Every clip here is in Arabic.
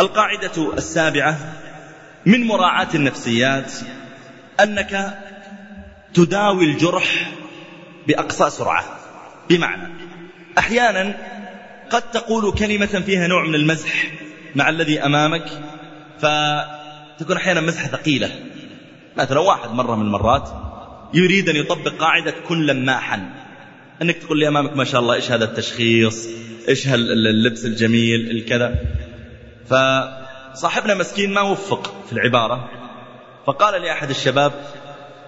القاعدة السابعة من مراعاة النفسيات أنك تداوي الجرح بأقصى سرعة. بمعنى أحيانا قد تقول كلمة فيها نوع من المزح مع الذي أمامك فتكون أحيانا مزحة ثقيلة. مثلا واحد مرة من المرات يريد أن يطبق قاعدة كن لماحا. أنك تقول لي أمامك ما شاء الله إيش هذا التشخيص؟ إيش اللبس الجميل الكذا؟ فصاحبنا مسكين ما وفق في العبارة. فقال لأحد الشباب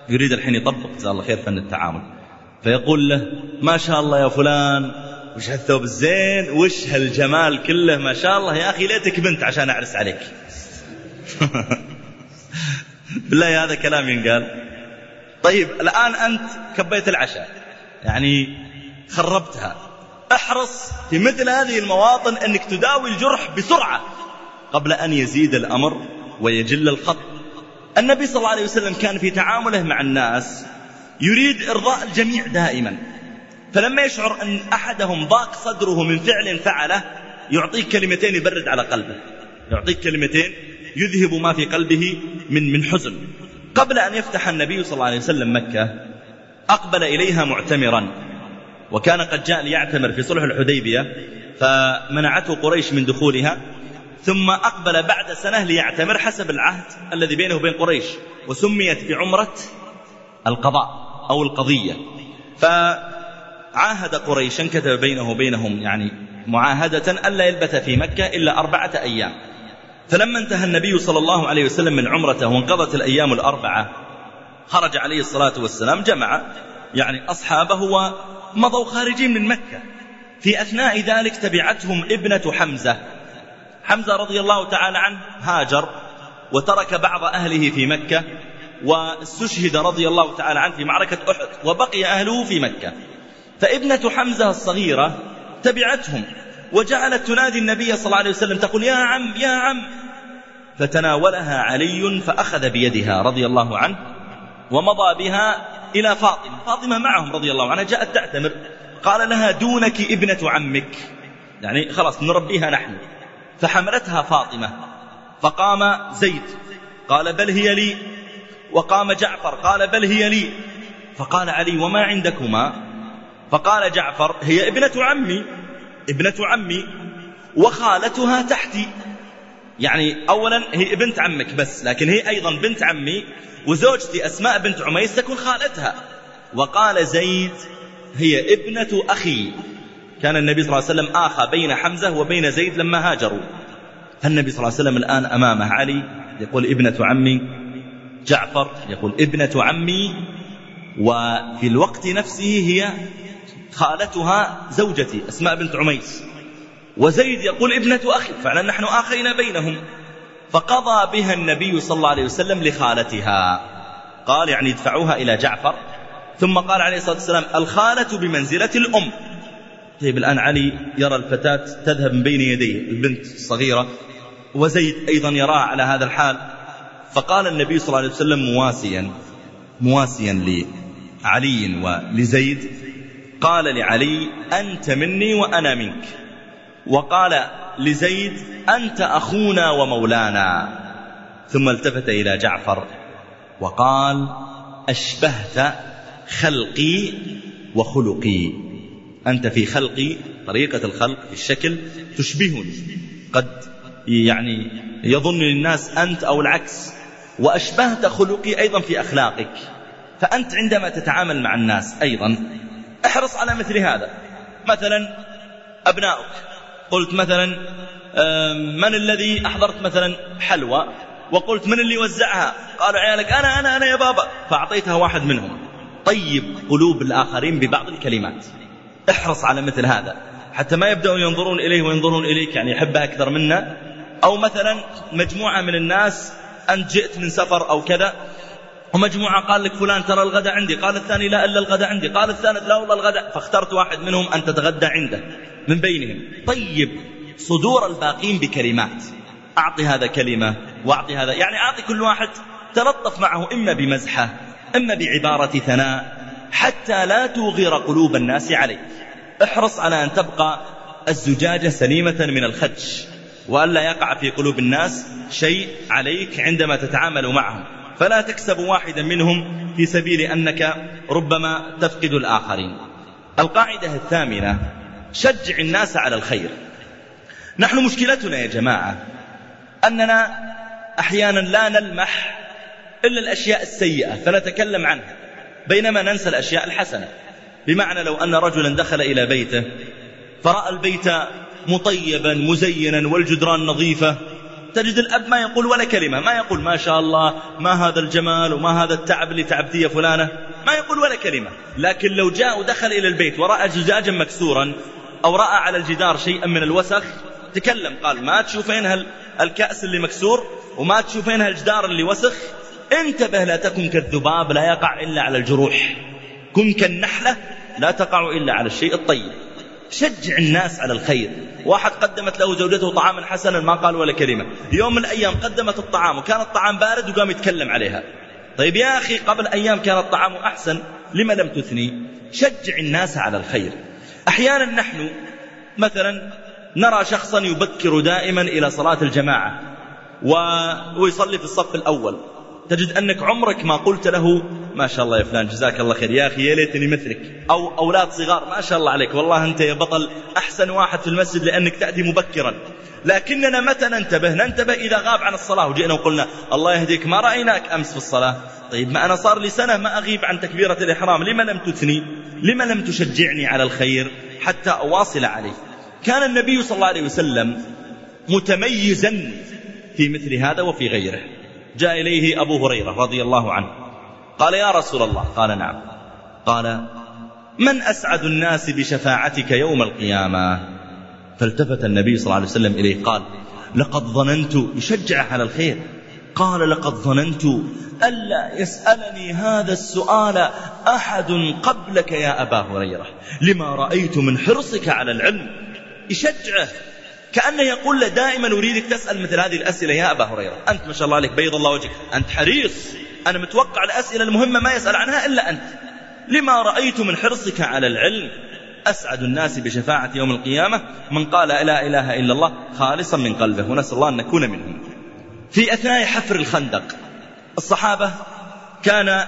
يريد الحين يطبق جزاه الله خير فن التعامل. فيقول له ما شاء الله يا فلان وش هالثوب الزين وش هالجمال كله ما شاء الله يا أخي ليتك بنت عشان أعرس عليك. بالله هذا كلام ينقال. طيب الآن أنت كبيت العشاء. يعني خربتها. أحرص في مثل هذه المواطن أنك تداوي الجرح بسرعة. قبل أن يزيد الأمر ويجل الخط. النبي صلى الله عليه وسلم كان في تعامله مع الناس يريد إرضاء الجميع دائما. فلما يشعر أن أحدهم ضاق صدره من فعل فعله يعطيك كلمتين يبرد على قلبه. يعطيك كلمتين يذهب ما في قلبه من من حزن. قبل أن يفتح النبي صلى الله عليه وسلم مكة أقبل إليها معتمرا. وكان قد جاء ليعتمر في صلح الحديبية فمنعته قريش من دخولها. ثم أقبل بعد سنة ليعتمر حسب العهد الذي بينه وبين قريش وسميت بعمرة القضاء أو القضية. فعاهد قريشا كتب بينه وبينهم يعني معاهدة ألا يلبث في مكة إلا أربعة أيام. فلما انتهى النبي صلى الله عليه وسلم من عمرته وانقضت الأيام الأربعة خرج عليه الصلاة والسلام جمع يعني أصحابه ومضوا خارجين من مكة. في أثناء ذلك تبعتهم ابنة حمزة. حمزة رضي الله تعالى عنه هاجر وترك بعض أهله في مكة واستشهد رضي الله تعالى عنه في معركة أحد وبقي أهله في مكة. فابنة حمزة الصغيرة تبعتهم وجعلت تنادي النبي صلى الله عليه وسلم تقول يا عم يا عم. فتناولها علي فأخذ بيدها رضي الله عنه ومضى بها إلى فاطمة. فاطمة معهم رضي الله عنها جاءت تعتمر قال لها دونك ابنة عمك. يعني خلاص نربيها نحن. فحملتها فاطمة. فقام زيد. قال بل هي لي. وقام جعفر. قال بل هي لي. فقال علي وما عندكما؟ فقال جعفر هي ابنة عمي. ابنة عمي. وخالتها تحتي. يعني أولا هي بنت عمك بس لكن هي أيضا بنت عمي. وزوجتي أسماء بنت عميس تكون خالتها. وقال زيد هي ابنة أخي. كان النبي صلى الله عليه وسلم آخى بين حمزة وبين زيد لما هاجروا. فالنبي صلى الله عليه وسلم الآن أمامه علي يقول ابنة عمي جعفر يقول ابنة عمي وفي الوقت نفسه هي خالتها زوجتي أسماء بنت عميس. وزيد يقول ابنة أخي فعلا نحن آخينا بينهم. فقضى بها النبي صلى الله عليه وسلم لخالتها. قال يعني ادفعوها إلى جعفر. ثم قال عليه الصلاة والسلام الخالة بمنزلة الأم. طيب الآن علي يرى الفتاة تذهب من بين يديه البنت الصغيرة وزيد أيضا يراها على هذا الحال. فقال النبي صلى الله عليه وسلم مواسيا مواسيا لعلي ولزيد قال لعلي أنت مني وأنا منك. وقال لزيد أنت أخونا ومولانا. ثم التفت إلى جعفر وقال أشبهت خلقي وخلقي. أنت في خلقي طريقة الخلق في الشكل تشبهني قد يعني يظن الناس أنت أو العكس وأشبهت خلقي أيضا في أخلاقك. فأنت عندما تتعامل مع الناس أيضا احرص على مثل هذا. مثلا أبناؤك قلت مثلا من الذي أحضرت مثلا حلوى؟ وقلت من اللي وزعها؟ قالوا عيالك أنا أنا أنا يا بابا. فأعطيتها واحد منهم. طيب قلوب الآخرين ببعض الكلمات. احرص على مثل هذا. حتى ما يبدأوا ينظرون إليه وينظرون إليك يعني يحبها أكثر منا. أو مثلا مجموعة من الناس أنت جئت من سفر أو كذا ومجموعة قال لك فلان ترى الغداء عندي قال الثاني لا إلا الغداء عندي قال الثالث لا والله الغداء. فاخترت واحد منهم أن تتغدى عنده من بينهم. طيب صدور الباقين بكلمات. أعطي هذا كلمة وأعطي هذا يعني أعطي كل واحد تلطف معه إما بمزحة إما بعبارة ثناء حتى لا توغر قلوب الناس عليك احرص على أن تبقى الزجاجة سليمة من الخدش وألا يقع في قلوب الناس شيء عليك عندما تتعامل معهم. فلا تكسب واحدا منهم في سبيل أنك ربما تفقد الآخرين. القاعدة الثامنة شجع الناس على الخير. نحن مشكلتنا يا جماعة أننا أحيانا لا نلمح إلا الأشياء السيئة فنتكلم عنها. بينما ننسى الأشياء الحسنة. بمعنى لو أن رجلا دخل إلى بيته فرأى البيت مطيبا مزينا والجدران نظيفة تجد الأب ما يقول ولا كلمة ما يقول ما شاء الله ما هذا الجمال وما هذا التعب اللي تعبتيه فلانة ما يقول ولا كلمة. لكن لو جاء ودخل إلى البيت ورأى زجاجا مكسورا أو رأى على الجدار شيئا من الوسخ تكلم قال ما تشوفين الكأس اللي مكسور وما تشوفين الجدار اللي وسخ؟ انتبه لا تكن كالذباب لا يقع إلا على الجروح. كن كالنحلة لا تقع إلا على الشيء الطيب. شجع الناس على الخير. واحد قدمت له زوجته طعاما حسنا ما قال ولا كلمة. يوم من الأيام قدمت الطعام وكان الطعام بارد وقام يتكلم عليها. طيب يا أخي قبل أيام كان الطعام أحسن لما لم تثني؟ شجع الناس على الخير. أحيانا نحن مثلا نرى شخصا يبكر دائما إلى صلاة الجماعة ويصلي في الصف الأول. تجد أنك عمرك ما قلت له ما شاء الله يا فلان جزاك الله خير يا أخي يا ليتني مثلك. أو أولاد صغار ما شاء الله عليك والله أنت يا بطل أحسن واحد في المسجد لأنك تأتي مبكرا. لكننا متى ننتبه؟ ننتبه إذا غاب عن الصلاة وجئنا وقلنا الله يهديك ما رأيناك أمس في الصلاة؟ طيب ما أنا صار لي سنة ما أغيب عن تكبيرة الإحرام لما لم تثني؟ لما لم تشجعني على الخير؟ حتى أواصل عليه. كان النبي صلى الله عليه وسلم متميزا في مثل هذا وفي غيره. جاء إليه أبو هريرة رضي الله عنه. قال يا رسول الله قال نعم. قال من أسعد الناس بشفاعتك يوم القيامة؟ فالتفت النبي صلى الله عليه وسلم إليه قال لقد ظننت يشجع على الخير. قال لقد ظننت ألا يسألني هذا السؤال أحد قبلك يا أبا هريرة. لما رأيت من حرصك على العلم يشجعه. كأنه يقول له دائما أريدك تسأل مثل هذه الأسئلة يا أبا هريرة أنت ما شاء الله عليك بيض الله وجهك أنت حريص. أنا متوقع الأسئلة المهمة ما يسأل عنها إلا أنت. لما رأيت من حرصك على العلم أسعد الناس بشفاعة يوم القيامة. من قال لا إله إلا الله خالصا من قلبه ونسأل الله أن نكون منهم. في أثناء حفر الخندق الصحابة كان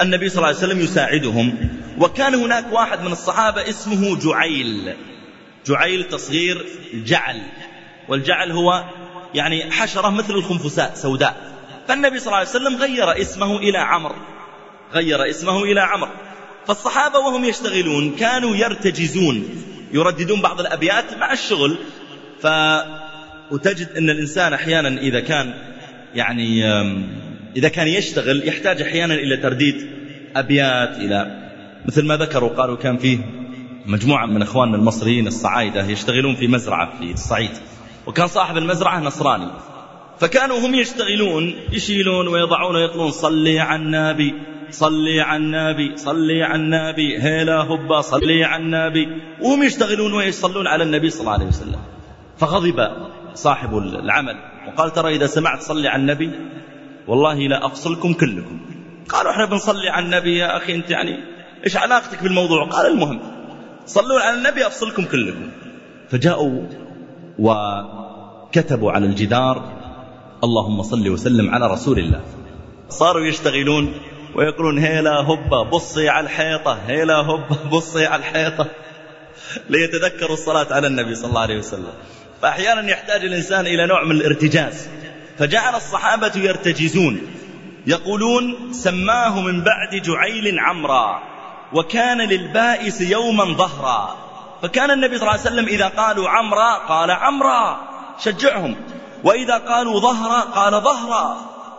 النبي صلى الله عليه وسلم يساعدهم وكان هناك واحد من الصحابة اسمه جعيل. جعيل تصغير جعل والجعل هو يعني حشرة مثل الخنفساء سوداء. فالنبي صلى الله عليه وسلم غير اسمه إلى عمر غير اسمه إلى عمر. فالصحابة وهم يشتغلون كانوا يرتجزون يرددون بعض الأبيات مع الشغل. ف وتجد أن الإنسان أحيانا إذا كان يعني إذا كان يشتغل يحتاج أحيانا إلى ترديد أبيات إلى مثل ما ذكروا قالوا كان فيه مجموعة من إخواننا المصريين الصعايدة يشتغلون في مزرعة في الصعيد. وكان صاحب المزرعة نصراني. فكانوا هم يشتغلون يشيلون ويضعون ويقولون صلي على النبي صلي على النبي صلي على النبي هيلا هبا صلي على النبي. وهم يشتغلون ويصلون على النبي صلى الله عليه وسلم. فغضب صاحب العمل وقال ترى إذا سمعت صلي على النبي والله لا أفصلكم كلكم. قالوا إحنا بنصلي على النبي يا أخي أنت يعني إيش علاقتك بالموضوع؟ قال المهم صلوا على النبي أفصلكم كلكم. فجاءوا وكتبوا على الجدار اللهم صل وسلم على رسول الله. صاروا يشتغلون ويقولون هيلا هبة بصي على الحيطة هيلا هبة بصي على الحيطة. ليتذكروا الصلاة على النبي صلى الله عليه وسلم. فأحيانا يحتاج الإنسان إلى نوع من الارتجاز. فجعل الصحابة يرتجزون. يقولون سماه من بعد جعيل عمرا. وكان للبائس يوما ظهرا. فكان النبي صلى الله عليه وسلم إذا قالوا عمرا قال عمرا شجعهم. وإذا قالوا ظهرا قال ظهرا.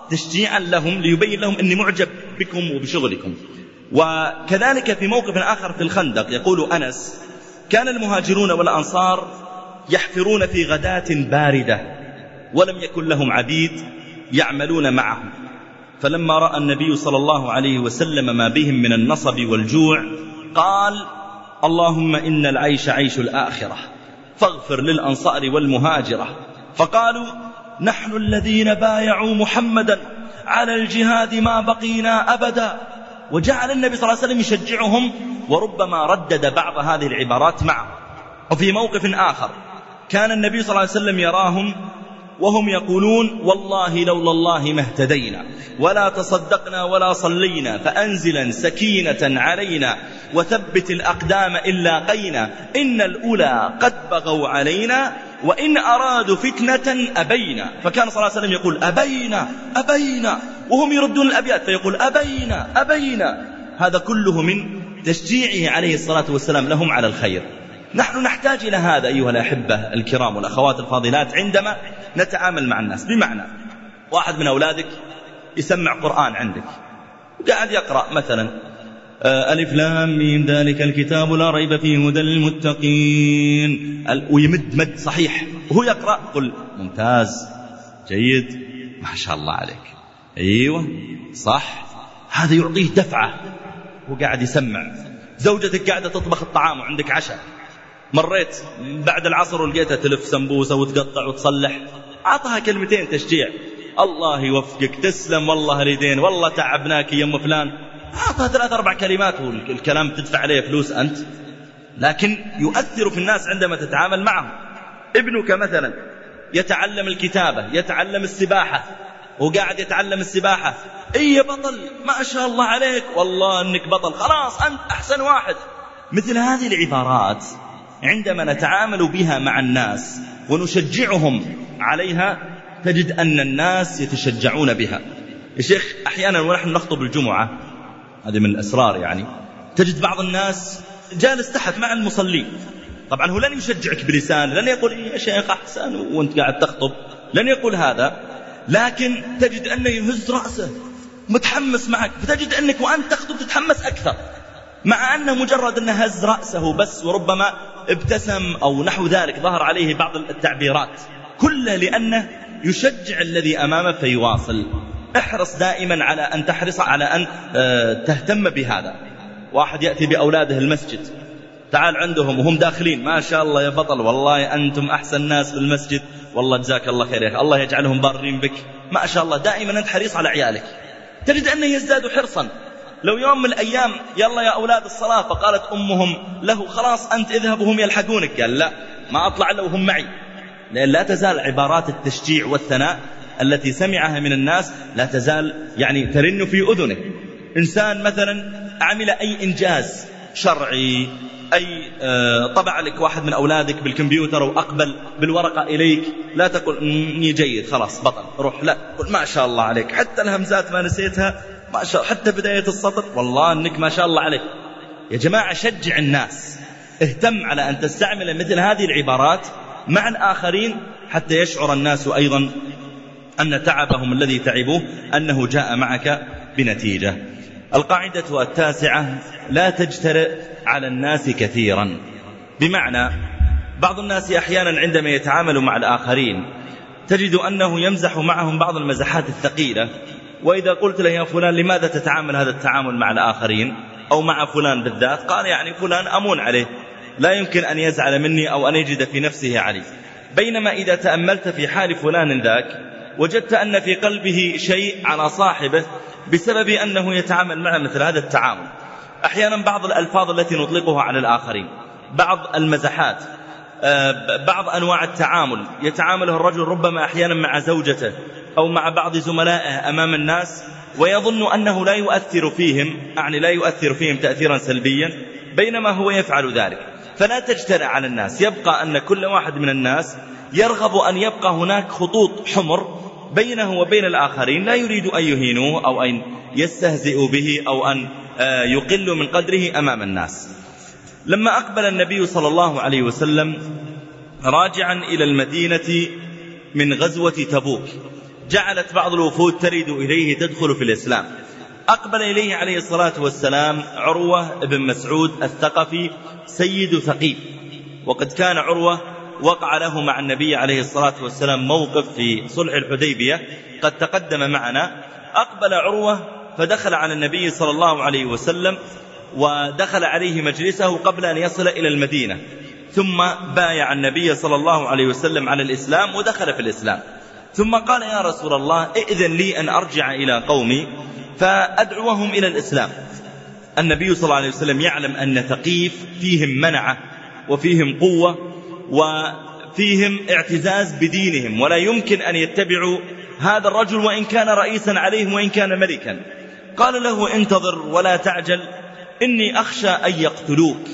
تشجيعا لهم ليبين لهم أني معجب بكم وبشغلكم. وكذلك في موقف آخر في الخندق يقول أنس كان المهاجرون والأنصار يحفرون في غداة باردة ولم يكن لهم عبيد يعملون معهم. فلما رأى النبي صلى الله عليه وسلم ما بهم من النصب والجوع قال اللهم إن العيش عيش الآخرة فاغفر للأنصار والمهاجرة. فقالوا نحن الذين بايعوا محمدا على الجهاد ما بقينا أبدا. وجعل النبي صلى الله عليه وسلم يشجعهم وربما ردد بعض هذه العبارات معه وفي موقف آخر كان النبي صلى الله عليه وسلم يراهم وهم يقولون والله لولا الله ما اهتدينا ولا تصدقنا ولا صلينا فأنزلا سكينة علينا وثبت الأقدام إلا قينا إن الأولى قد بغوا علينا وإن أرادوا فتنة أبينا. فكان صلى الله عليه وسلم يقول أبينا أبينا. وهم يردون الأبيات فيقول أبينا أبينا. هذا كله من تشجيعه عليه الصلاة والسلام لهم على الخير. نحن نحتاج إلى هذا أيها الأحبة الكرام والأخوات الفاضلات عندما نتعامل مع الناس. بمعنى واحد من أولادك يسمع قرآن عندك وقاعد يقرأ مثلا آه، ألف لام ميم ذلك الكتاب لا ريب فيه هدى للمتقين. ويمد مد صحيح. وهو يقرأ قل ممتاز جيد ما شاء الله عليك. أيوة صح. هذا يعطيه دفعة. هو قاعد يسمع. زوجتك قاعدة تطبخ الطعام وعندك عشاء. مريت بعد العصر ولقيتها تلف سمبوسة وتقطع وتصلح. أعطها كلمتين تشجيع. الله يوفقك. تسلم والله اليدين والله تعبناك يا أم فلان. أعطها ثلاث أربع كلمات والكلام تدفع عليه فلوس أنت. لكن يؤثر في الناس عندما تتعامل معهم. ابنك مثلا يتعلم الكتابة يتعلم السباحة وقاعد يتعلم السباحة. إي يا بطل ما شاء الله عليك. والله إنك بطل. خلاص أنت أحسن واحد. مثل هذه العبارات عندما نتعامل بها مع الناس ونشجعهم عليها تجد أن الناس يتشجعون بها. يا شيخ أحيانا ونحن نخطب الجمعة هذه من الأسرار يعني تجد بعض الناس جالس تحت مع المصلين طبعا هو لن يشجعك بلسان لن يقول إيه يا شيخ أحسن وأنت قاعد تخطب لن يقول هذا. لكن تجد أنه يهز رأسه متحمس معك. فتجد أنك وأنت تخطب تتحمس أكثر مع أنه مجرد أنه هز رأسه بس وربما ابتسم أو نحو ذلك ظهر عليه بعض التعبيرات. كله لأنه يشجع الذي أمامه فيواصل. احرص دائما على أن تحرص على أن آه، تهتم بهذا. واحد يأتي بأولاده المسجد. تعال عندهم وهم داخلين. ما شاء الله يا بطل والله أنتم أحسن ناس في المسجد. والله جزاك الله خير يا الله يجعلهم بارين بك. ما شاء الله دائما أنت حريص على عيالك. تجد أنه يزداد حرصا. لو يوم من الأيام يلا يا أولاد الصلاة فقالت أمهم له خلاص أنت اذهب وهم يلحقونك. قال لا ما أطلع إلا وهم معي. لأن لا تزال عبارات التشجيع والثناء التي سمعها من الناس لا تزال يعني ترن في أذنه. إنسان مثلا عمل أي إنجاز شرعي أي آه، طبع لك واحد من أولادك بالكمبيوتر وأقبل بالورقة إليك لا تقول إني جيد خلاص بطل روح. لا قل ما شاء الله عليك حتى الهمزات ما نسيتها ما شاء حتى بداية السطر والله أنك ما شاء الله عليك. يا جماعة شجع الناس. اهتم على أن تستعمل مثل هذه العبارات مع الآخرين حتى يشعر الناس أيضا أن تعبهم الذي تعبوه أنه جاء معك بنتيجة. القاعدة التاسعة لا تجترئ على الناس كثيرا. بمعنى بعض الناس أحيانا عندما يتعامل مع الآخرين تجد أنه يمزح معهم بعض المزحات الثقيلة. وإذا قلت له يا فلان لماذا تتعامل هذا التعامل مع الآخرين؟ أو مع فلان بالذات؟ قال يعني فلان أمون عليه. لا يمكن أن يزعل مني أو أن يجد في نفسه علي. بينما إذا تأملت في حال فلان ذاك وجدت أن في قلبه شيء على صاحبه بسبب أنه يتعامل معه مثل هذا التعامل. أحيانا بعض الألفاظ التي نطلقها على الآخرين بعض المزحات بعض أنواع التعامل. يتعامله الرجل ربما أحيانا مع زوجته أو مع بعض زملائه أمام الناس ويظن أنه لا يؤثر فيهم يعني لا يؤثر فيهم تأثيرا سلبيا بينما هو يفعل ذلك. فلا تجترع على الناس. يبقى أن كل واحد من الناس يرغب أن يبقى هناك خطوط حمر بينه وبين الآخرين لا يريد أن يهينوه أو أن يستهزئوا به أو أن آه، يقلوا من قدره أمام الناس. لما أقبل النبي صلى الله عليه وسلم راجعا إلى المدينة من غزوة تبوك جعلت بعض الوفود ترد إليه تدخل في الإسلام. أقبل إليه عليه الصلاة والسلام عروة بن مسعود الثقفي سيد ثقيف وقد كان عروة وقع له مع النبي عليه الصلاة والسلام موقف في صلح الحديبية قد تقدم معنا. أقبل عروة فدخل على النبي صلى الله عليه وسلم ودخل عليه مجلسه قبل أن يصل إلى المدينة ثم بايع النبي صلى الله عليه وسلم على الإسلام ودخل في الإسلام. ثم قال يا رسول الله ائذن لي أن أرجع إلى قومي فأدعوهم إلى الإسلام. النبي صلى الله عليه وسلم يعلم أن ثقيف فيهم منعة وفيهم قوة فيهم اعتزاز بدينهم ولا يمكن أن يتبعوا هذا الرجل وإن كان رئيسا عليهم وإن كان ملكا. قال له انتظر ولا تعجل إني أخشى أن يقتلوك.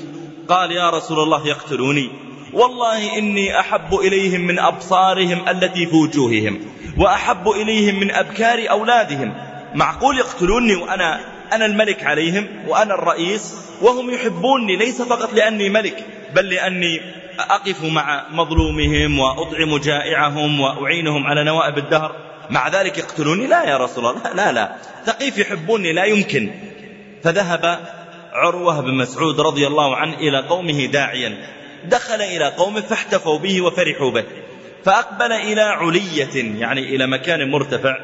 قال يا رسول الله يقتلوني. والله إني أحب إليهم من أبصارهم التي في وجوههم وأحب إليهم من أبكار أولادهم. معقول يقتلوني وأنا أنا الملك عليهم وأنا الرئيس وهم يحبوني ليس فقط لأني ملك بل لأني أقف مع مظلومهم وأطعم جائعهم وأعينهم على نوائب الدهر. مع ذلك يقتلوني؟ لا يا رسول الله لا لا. ثقيف يحبوني لا يمكن. فذهب عروة بن مسعود رضي الله عنه إلى قومه داعيا. دخل إلى قومه فاحتفوا به وفرحوا به. فأقبل إلى علية يعني إلى مكان مرتفع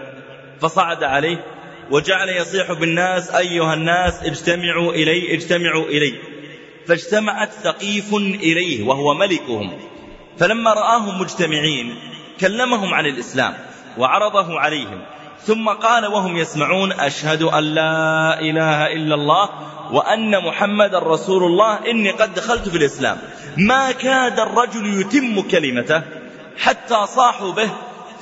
فصعد عليه وجعل يصيح بالناس أيها الناس اجتمعوا إلي اجتمعوا إلي. فاجتمعت ثقيف إليه وهو ملكهم. فلما رآهم مجتمعين كلمهم عن الإسلام وعرضه عليهم. ثم قال وهم يسمعون أشهد أن لا إله إلا الله وأن محمد رسول الله إني قد دخلت في الإسلام. ما كاد الرجل يتم كلمته حتى صاحوا به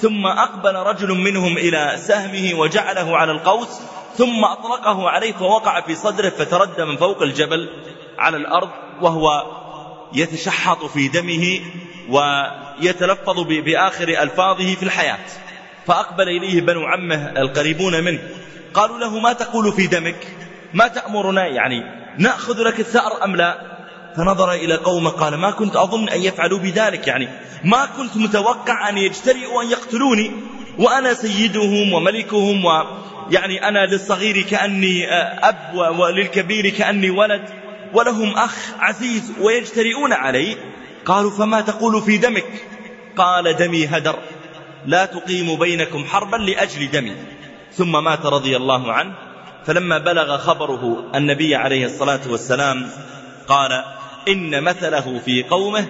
ثم أقبل رجل منهم إلى سهمه وجعله على القوس ثم أطلقه عليه فوقع في صدره فتردى من فوق الجبل على الأرض وهو يتشحط في دمه ويتلفظ بآخر ألفاظه في الحياة. فأقبل إليه بنو عمه القريبون منه. قالوا له ما تقول في دمك؟ ما تأمرنا؟ يعني نأخذ لك الثأر أم لا؟ فنظر إلى قومه قال ما كنت أظن أن يفعلوا بذلك. يعني ما كنت متوقع أن يجترئوا أن يقتلوني. وأنا سيدهم وملكهم ويعني أنا للصغير كأني أب وللكبير كأني ولد. ولهم أخ عزيز ويجترئون علي. قالوا فما تقول في دمك؟ قال دمي هدر. لا تقيم بينكم حربا لأجل دمي ثم مات رضي الله عنه فلما بلغ خبره النبي عليه الصلاة والسلام قال إن مثله في قومه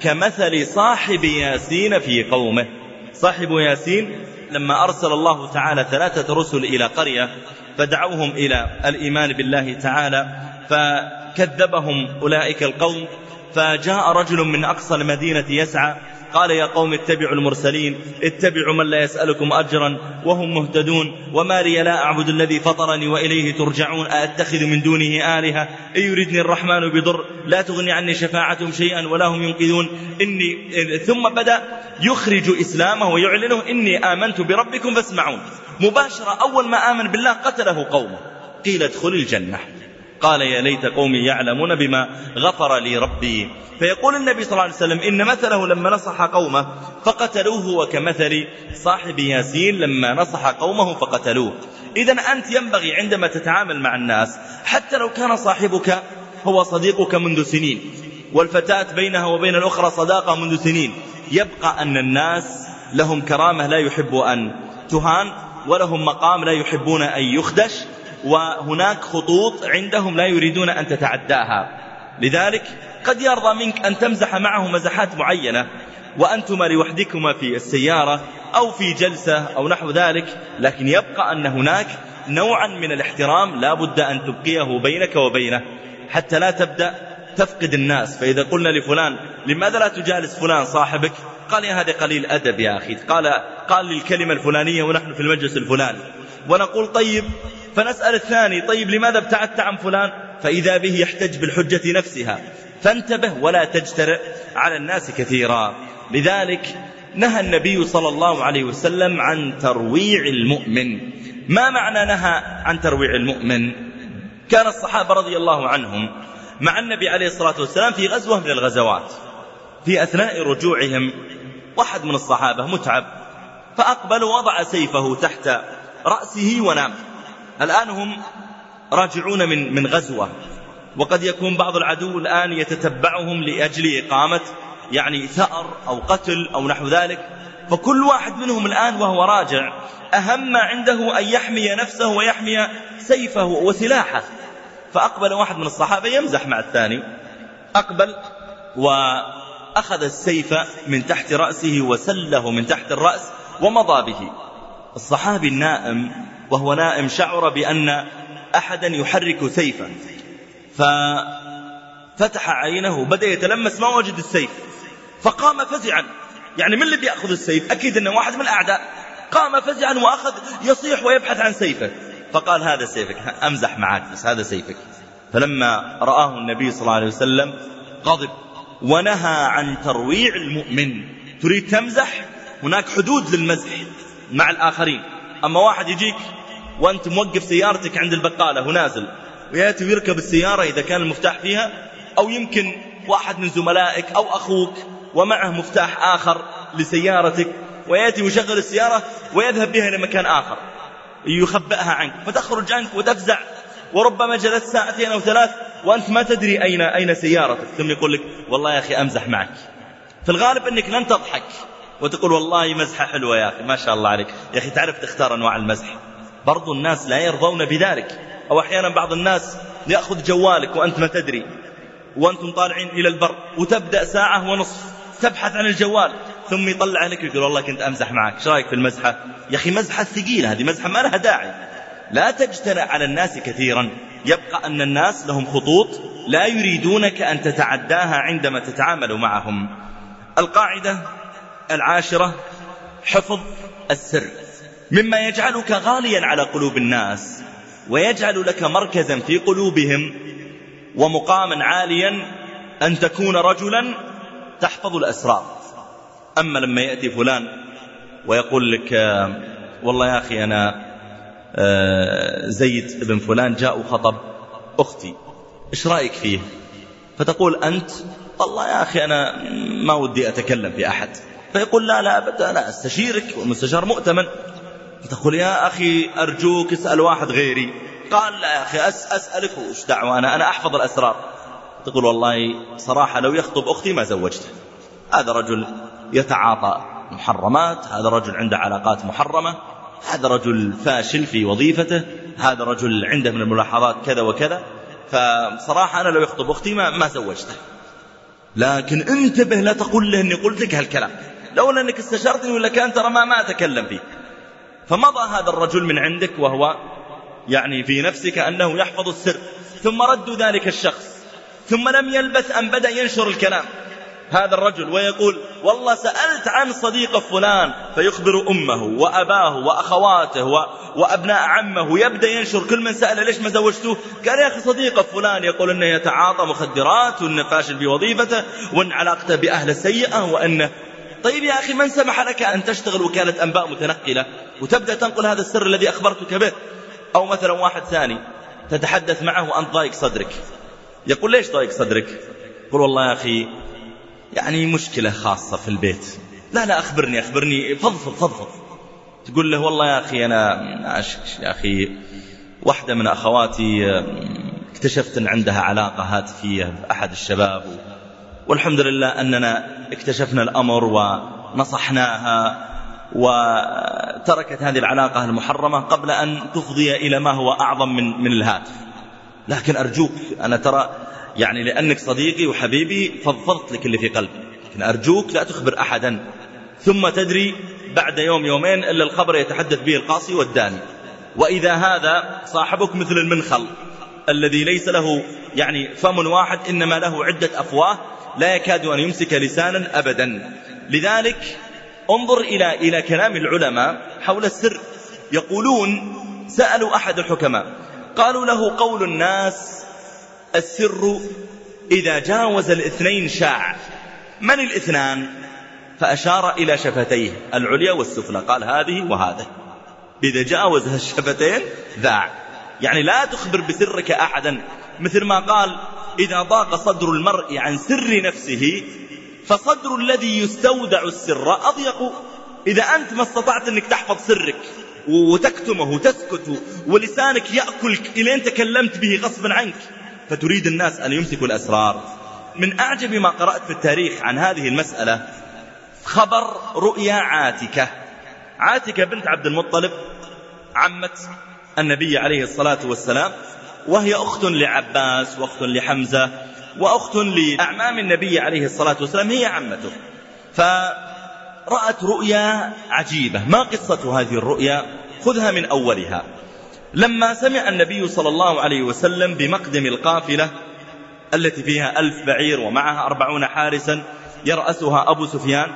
كمثل صاحب ياسين في قومه. صاحب ياسين لما أرسل الله تعالى ثلاثة رسل إلى قرية فدعوهم إلى الإيمان بالله تعالى فكذبهم أولئك القوم فجاء رجل من أقصى المدينة يسعى قال يا قوم اتبعوا المرسلين اتبعوا من لا يسألكم أجرا وهم مهتدون. وما لي لا أعبد الذي فطرني وإليه ترجعون أأتخذ من دونه آلهة؟ إن يردني الرحمن بضر لا تغني عني شفاعتهم شيئا ولا هم ينقذون. إني ثم بدأ يخرج إسلامه ويعلنه إني آمنت بربكم فاسمعون. مباشرة أول ما آمن بالله قتله قومه. قيل ادخل الجنة. قال يا ليت قومي يعلمون بما غفر لي ربي. فيقول النبي صلى الله عليه وسلم إن مثله لما نصح قومه فقتلوه وكمثل صاحب ياسين لما نصح قومه فقتلوه. إذا أنت ينبغي عندما تتعامل مع الناس حتى لو كان صاحبك هو صديقك منذ سنين والفتاة بينها وبين الأخرى صداقة منذ سنين يبقى أن الناس لهم كرامة لا يحب أن تهان ولهم مقام لا يحبون أن يخدش وهناك خطوط عندهم لا يريدون أن تتعداها. لذلك قد يرضى منك أن تمزح معه مزحات معينة وأنتما لوحدكما في السيارة أو في جلسة أو نحو ذلك لكن يبقى أن هناك نوعا من الاحترام لا بد أن تبقيه بينك وبينه. حتى لا تبدأ تفقد الناس فإذا قلنا لفلان لماذا لا تجالس فلان صاحبك؟ قال يا هذا قليل أدب يا أخي. قال قال الكلمة الفلانية ونحن في المجلس الفلاني. ونقول طيب فنسأل الثاني طيب لماذا ابتعدت عن فلان؟ فإذا به يحتج بالحجة نفسها. فانتبه ولا تجترئ على الناس كثيرا. لذلك نهى النبي صلى الله عليه وسلم عن ترويع المؤمن. ما معنى نهى عن ترويع المؤمن؟ كان الصحابة رضي الله عنهم مع النبي عليه الصلاة والسلام في غزوة من الغزوات في أثناء رجوعهم واحد من الصحابة متعب فأقبل وضع سيفه تحت رأسه ونام. الآن هم راجعون من من غزوة. وقد يكون بعض العدو الآن يتتبعهم لأجل إقامة يعني ثأر أو قتل أو نحو ذلك. فكل واحد منهم الآن وهو راجع أهم ما عنده أن يحمي نفسه ويحمي سيفه وسلاحه. فأقبل واحد من الصحابة يمزح مع الثاني. أقبل وأخذ السيف من تحت رأسه وسله من تحت الرأس ومضى به. الصحابي النائم وهو نائم شعر بأن أحدا يحرك سيفا. ففتح عينه بدأ يتلمس ما وجد السيف. فقام فزعا. يعني من اللي بيأخذ السيف؟ أكيد أنه واحد من الأعداء. قام فزعا وأخذ يصيح ويبحث عن سيفه. فقال هذا سيفك أمزح معك بس هذا سيفك. فلما رآه النبي صلى الله عليه وسلم غضب ونهى عن ترويع المؤمن. تريد تمزح؟ هناك حدود للمزح مع الآخرين. أما واحد يجيك وأنت موقف سيارتك عند البقالة ونازل ويأتي ويركب السيارة إذا كان المفتاح فيها أو يمكن واحد من زملائك أو أخوك ومعه مفتاح آخر لسيارتك ويأتي ويشغل السيارة ويذهب بها إلى مكان آخر يخبئها عنك فتخرج عنك وتفزع وربما جلست ساعتين أو ثلاث وأنت ما تدري أين, أين سيارتك ثم يقول لك والله يا أخي أمزح معك. في الغالب أنك لن تضحك. وتقول والله مزحة حلوة يا أخي ما شاء الله عليك. يا أخي تعرف تختار أنواع المزح؟ برضو الناس لا يرضون بذلك. أو أحيانا بعض الناس يأخذ جوالك وأنت ما تدري وأنتم طالعين إلى البر وتبدأ ساعة ونصف تبحث عن الجوال ثم يطلع لك ويقول والله كنت أمزح معك إيش رأيك في المزحة؟ يا أخي مزحة ثقيلة هذه مزحة ما لها داعي. لا تجترأ على الناس كثيرا. يبقى أن الناس لهم خطوط لا يريدونك أن تتعداها عندما تتعامل معهم. القاعدة العاشرة حفظ السر. مما يجعلك غاليا على قلوب الناس ويجعل لك مركزا في قلوبهم ومقاما عاليا أن تكون رجلا تحفظ الأسرار. أما لما يأتي فلان ويقول لك والله يا أخي أنا آه، زيد بن فلان جاء وخطب أختي إيش رأيك فيه؟ فتقول أنت والله يا أخي أنا ما ودي أتكلم في أحد. فيقول لا لا أبدا أنا أستشيرك والمستشار مؤتمن. فتقول يا أخي أرجوك اسأل واحد غيري. قال لا يا أخي أس أسألك وش دعوة؟ أنا أنا أحفظ الأسرار. تقول والله صراحة لو يخطب أختي ما زوجته. هذا رجل يتعاطى محرمات هذا رجل عنده علاقات محرمة هذا رجل فاشل في وظيفته هذا رجل عنده من الملاحظات كذا وكذا. فصراحة أنا لو يخطب أختي ما, ما زوجته. لكن انتبه لا تقول له أني قلت لك هالكلام. لولا أنك استشرتني ولا كان ترى ما, ما أتكلم فيه فمضى هذا الرجل من عندك وهو يعني في نفسك أنه يحفظ السر. ثم رد ذلك الشخص. ثم لم يلبث أن بدأ ينشر الكلام. هذا الرجل ويقول والله سألت عن صديق فلان فيخبر أمه وأباه وأخواته وأبناء عمه. يبدأ ينشر كل من سأل ليش ما زوجتوه قال يا أخي صديق فلان يقول أنه يتعاطى مخدرات وأنه فاشل في وظيفته وأن علاقته بأهل سيئة وأنه طيب يا أخي من سمح لك أن تشتغل وكالة أنباء متنقلة وتبدأ تنقل هذا السر الذي أخبرتك به؟ أو مثلا واحد ثاني تتحدث معه وأنت ضايق صدرك. يقول ليش ضايق صدرك؟ يقول والله يا أخي يعني مشكلة خاصة في البيت. لا لا أخبرني أخبرني. فضفض فضفض. تقول له والله يا أخي أنا يا أخي واحدة من أخواتي اكتشفت أن عندها علاقة هاتفية بأحد الشباب والحمد لله أننا اكتشفنا الأمر ونصحناها وتركت هذه العلاقة المحرمة قبل أن تفضي إلى ما هو أعظم من, من الهاتف. لكن أرجوك أنا ترى يعني لأنك صديقي وحبيبي فضفضت لك اللي في قلبي. لكن أرجوك لا تخبر أحدا. ثم تدري بعد يوم يومين إلا الخبر يتحدث به القاصي والداني. وإذا هذا صاحبك مثل المنخل الذي ليس له يعني فم واحد إنما له عدة أفواه لا يكاد أن يمسك لسانا أبدا. لذلك انظر إلى إلى كلام العلماء حول السر. يقولون سألوا أحد الحكماء. قالوا له قول الناس السر إذا جاوز الاثنين شاع. من الاثنان؟ فأشار إلى شفتيه العليا والسفلى. قال هذه وهذا. إذا جاوز الشفتين ذاع. يعني لا تخبر بسرك أحدا. مثل ما قال إذا ضاق صدر المرء عن سر نفسه فصدر الذي يستودع السر أضيق. إذا أنت ما استطعت أنك تحفظ سرك وتكتمه وتسكت ولسانك يأكلك إلى أن تكلمت به غصبا عنك فتريد الناس أن يمسكوا الأسرار. من أعجب ما قرأت في التاريخ عن هذه المسألة خبر رؤيا عاتكة. عاتكة بنت عبد المطلب عمة النبي عليه الصلاة والسلام. وهي أخت لعباس وأخت لحمزة وأخت لأعمام النبي عليه الصلاة والسلام هي عمته. فرأت رؤيا عجيبة. ما قصة هذه الرؤيا؟ خذها من أولها. لما سمع النبي صلى الله عليه وسلم بمقدم القافلة التي فيها ألف بعير ومعها أربعون حارسا يرأسها أبو سفيان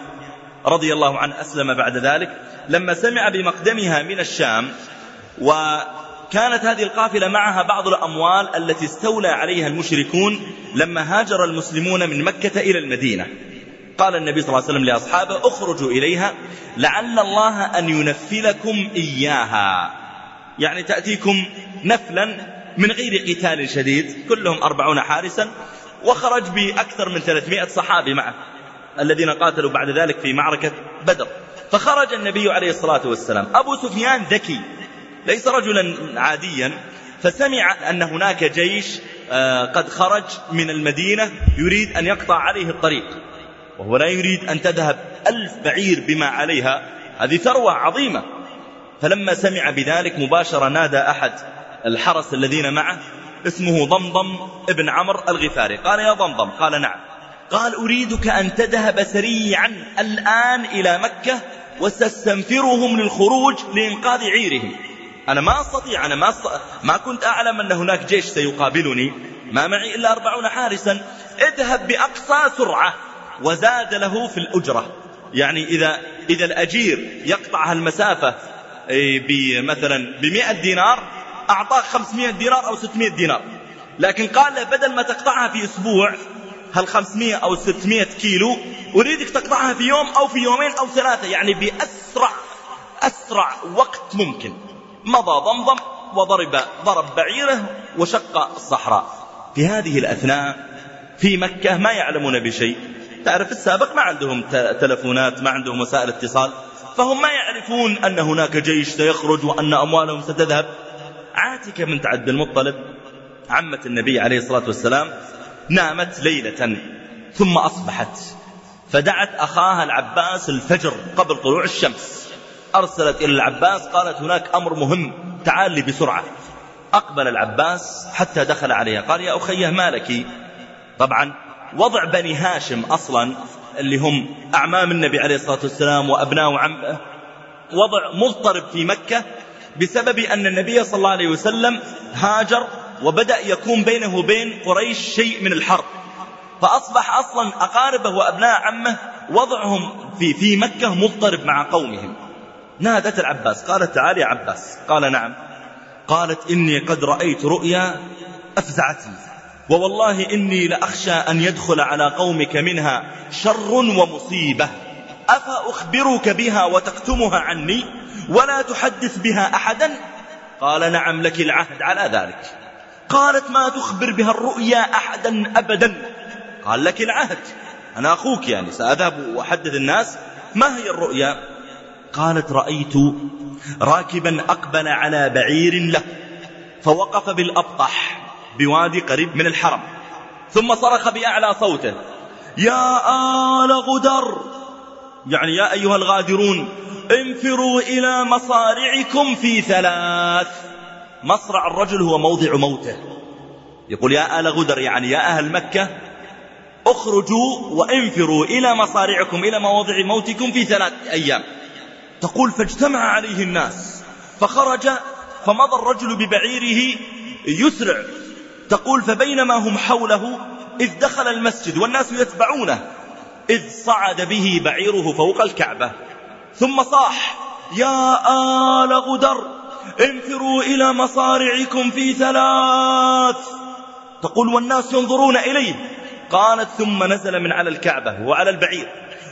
رضي الله عنه أسلم بعد ذلك لما سمع بمقدمها من الشام وكانت هذه القافلة معها بعض الأموال التي استولى عليها المشركون لما هاجر المسلمون من مكة إلى المدينة. قال النبي صلى الله عليه وسلم لأصحابه اخرجوا إليها لعل الله أن ينفلكم إياها. يعني تأتيكم نفلا من غير قتال شديد كلهم أربعون حارسا وخرج بأكثر من ثلاثمائة صحابي معه الذين قاتلوا بعد ذلك في معركة بدر. فخرج النبي عليه الصلاة والسلام. أبو سفيان ذكي. ليس رجلا عاديا. فسمع أن هناك جيش آه، قد خرج من المدينة يريد أن يقطع عليه الطريق وهو لا يريد أن تذهب ألف بعير بما عليها. هذه ثروة عظيمة. فلما سمع بذلك مباشرة نادى أحد الحرس الذين معه اسمه ضمضم ابن عمرو الغفاري. قال يا ضمضم. قال نعم. قال أريدك أن تذهب سريعا الآن إلى مكة وستستنفرهم للخروج لإنقاذ عيرهم. أنا ما أستطيع أنا ما, أست... ما كنت أعلم أن هناك جيش سيقابلني. ما معي إلا أربعون حارسا. اذهب بأقصى سرعة وزاد له في الأجرة. يعني إذا, إذا الأجير يقطع هالمسافة بمثلا بمئة دينار أعطاك خمسمائة دينار أو ستمائة دينار. لكن قال له بدل ما تقطعها في أسبوع هال 500 أو 600 كيلو؟ أريدك تقطعها في يوم أو في يومين أو ثلاثة. يعني بأسرع أسرع وقت ممكن. مضى ضمضم وضرب ضرب بعيره وشق الصحراء. في هذه الأثناء في مكة ما يعلمون بشيء. تعرف السابق ما عندهم تلفونات ما عندهم وسائل اتصال فهم ما يعرفون أن هناك جيش سيخرج وأن أموالهم ستذهب. عاتكة من تعد المطلب عمة النبي عليه الصلاة والسلام نامت ليلة ثم أصبحت. فدعت أخاها العباس الفجر قبل طلوع الشمس. أرسلت إلى العباس قالت هناك أمر مهم تعال لي بسرعة. أقبل العباس حتى دخل عليها قال يا أخيه ما لك طبعا وضع بني هاشم أصلا اللي هم أعمام النبي عليه الصلاة والسلام وأبناء عمه وضع مضطرب في مكة بسبب أن النبي صلى الله عليه وسلم هاجر وبدأ يكون بينه وبين قريش شيء من الحرب. فأصبح أصلا أقاربه وأبناء عمه وضعهم في, في مكة مضطرب مع قومهم. نادت العباس قالت تعال يا عباس. قال نعم. قالت إني قد رأيت رؤيا أفزعتني ووالله إني لأخشى أن يدخل على قومك منها شر ومصيبة. أفأخبرك بها وتكتمها عني؟ ولا تحدث بها أحدا؟ قال نعم لك العهد على ذلك. قالت ما تخبر بها الرؤيا أحدا أبدا؟ قال لك العهد. أنا أخوك يعني سأذهب وأحدث الناس. ما هي الرؤيا؟ قالت رأيت راكبا أقبل على بعير له فوقف بالأبطح بوادي قريب من الحرم ثم صرخ بأعلى صوته يا آل غدر! يعني يا أيها الغادرون انفروا إلى مصارعكم في ثلاث. مصرع الرجل هو موضع موته. يقول يا آل غدر يعني يا أهل مكة اخرجوا وانفروا إلى مصارعكم إلى مواضع موتكم في ثلاث أيام. تقول فاجتمع عليه الناس فخرج فمضى الرجل ببعيره يسرع تقول فبينما هم حوله إذ دخل المسجد والناس يتبعونه إذ صعد به بعيره فوق الكعبة ثم صاح يا آل غدر انفروا إلى مصارعكم في ثلاث. تقول والناس ينظرون إليه. قالت ثم نزل من على الكعبة وعلى البعير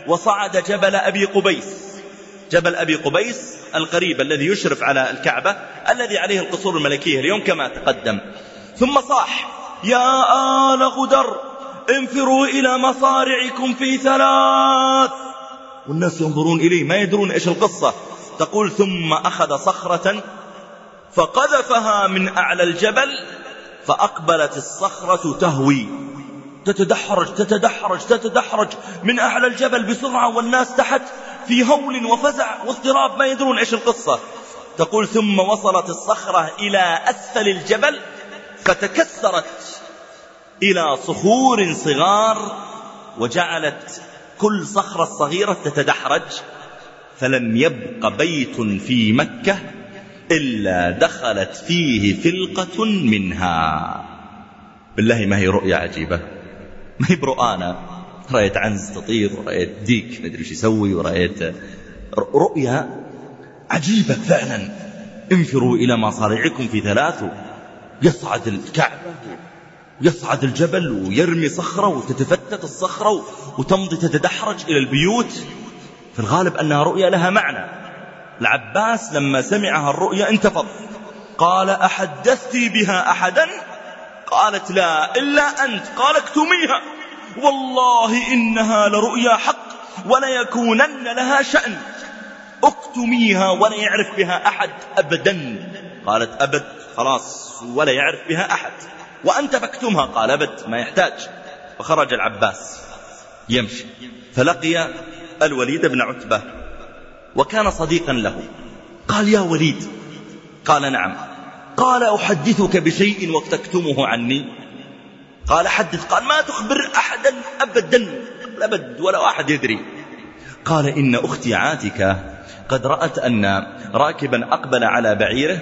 وصعد جبل أبي قبيس جبل أبي قبيس القريب الذي يشرف على الكعبة الذي عليه القصور الملكية اليوم كما تقدم. ثم صاح يا آل غدر انفروا إلى مصارعكم في ثلاث. والناس ينظرون إليه ما يدرون إيش القصة. تقول ثم أخذ صخرة فقذفها من أعلى الجبل فأقبلت الصخرة تهوي. تتدحرج تتدحرج تتدحرج من أعلى الجبل بسرعة والناس تحت في هول وفزع واضطراب ما يدرون إيش القصة. تقول ثم وصلت الصخرة إلى أسفل الجبل فتكسرت إلى صخور صغار وجعلت كل صخرة صغيرة تتدحرج. فلم يبق بيت في مكة إلا دخلت فيه فلقة منها. بالله ما هي رؤيا عجيبة. ما هي برؤانا. رأيت عنز تطير ورأيت ديك مدري إيش يسوي ورأيت رؤيا عجيبة فعلا انفروا إلى مصارعكم في ثلاث يصعد الكعبة يصعد الجبل ويرمي صخرة وتتفتت الصخرة وتمضي تتدحرج إلى البيوت. في الغالب أنها رؤيا لها معنى. العباس لما سمعها الرؤيا انتفض. قال أحدثتي بها أحدا؟ قالت لا إلا أنت. قال اكتميها. والله إنها لرؤيا حق وليكونن لها شأن. اكتميها ولا يعرف بها أحد أبدا. قالت أبد خلاص ولا يعرف بها أحد. وأنت فاكتمها قال أبد ما يحتاج. فخرج العباس. يمشي. فلقي الوليد بن عتبة. وكان صديقا له. قال يا وليد. قال نعم. قال أحدثك بشيء وتكتمه عني؟ قال حدث قال ما تخبر أحدا أبدا أبد ولا أحد يدري قال إن أختي عاتكة قد رأت أن راكبا أقبل على بعيره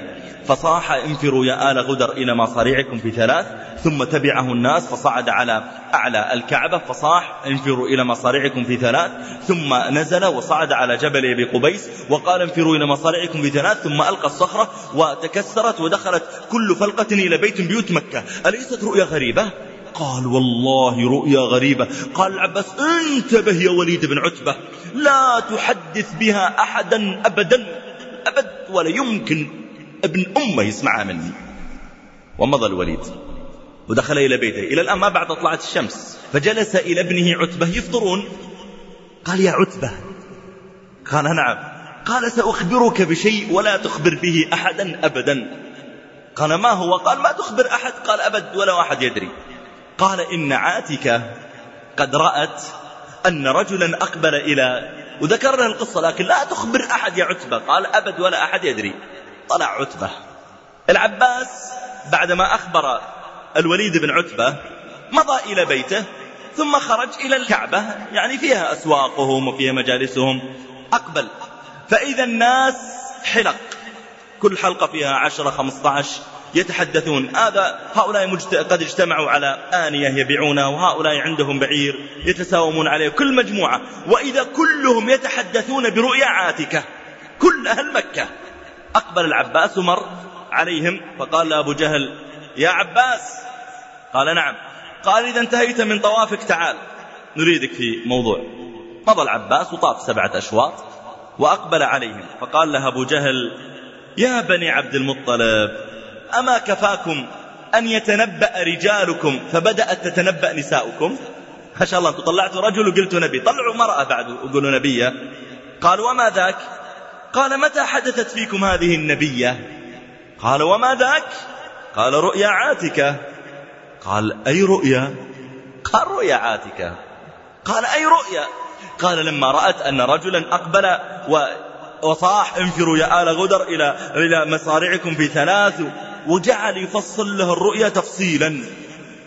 فصاح انفروا يا آل غدر إلى مصاريعكم في ثلاث ثم تبعه الناس فصعد على أعلى الكعبة فصاح انفروا إلى مصاريعكم في ثلاث ثم نزل وصعد على جبل أبي قبيس وقال انفروا إلى مصاريعكم في ثلاث ثم ألقى الصخرة وتكسرت ودخلت كل فلقة إلى بيت بيوت مكة أليست رؤيا غريبة؟ قال والله رؤيا غريبة. قال العباس انتبه يا وليد بن عتبة؟ لا تحدث بها أحدا أبدا أبد ولا يمكن. ابن أمه يسمعها مني. ومضى الوليد ودخل إلى بيته. إلى الآن ما بعد طلعت الشمس. فجلس إلى ابنه عتبة يفطرون. قال يا عتبة. قال نعم. قال سأخبرك بشيء ولا تخبر به أحدا أبدا. قال ما هو؟ قال ما تخبر أحد. قال أبد ولا أحد يدري. قال إن عاتكة قد رأت أن رجلا أقبل إلى وذكر له القصة لكن لا تخبر أحد يا عتبة. قال أبد ولا أحد يدري. طلع عتبة. العباس بعدما أخبر الوليد بن عتبة مضى إلى بيته ثم خرج إلى الكعبة يعني فيها أسواقهم وفيها مجالسهم. أقبل. فإذا الناس حلق. كل حلقة فيها عشرة خمسة عشر. يتحدثون. هذا هؤلاء قد اجتمعوا على آنية يبيعونها وهؤلاء عندهم بعير يتساومون عليه. كل مجموعة. وإذا كلهم يتحدثون برؤيا عاتكة. كل أهل مكة. أقبل العباس ومر عليهم فقال لأبو جهل يا عباس. قال نعم. قال إذا انتهيت من طوافك تعال. نريدك في موضوع. مضى العباس وطاف سبعة أشواط وأقبل عليهم فقال له أبو جهل يا بني عبد المطلب أما كفاكم أن يتنبأ رجالكم فبدأت تتنبأ نساؤكم؟ شاء الله أنتم طلعتوا رجل وقلتوا نبي. طلعوا مرأة بعد وقولوا نبية. قال وما ذاك؟ قال متى حدثت فيكم هذه النبية؟ قال وما ذاك؟ قال رؤيا عاتكة. قال أي رؤيا؟ قال رؤيا عاتكة. قال أي رؤيا؟ قال لما رأت أن رجلا أقبل وصاح انفروا يا آل غدر إلى, إلى مصارعكم في ثلاث وجعل يفصل له الرؤيا تفصيلا.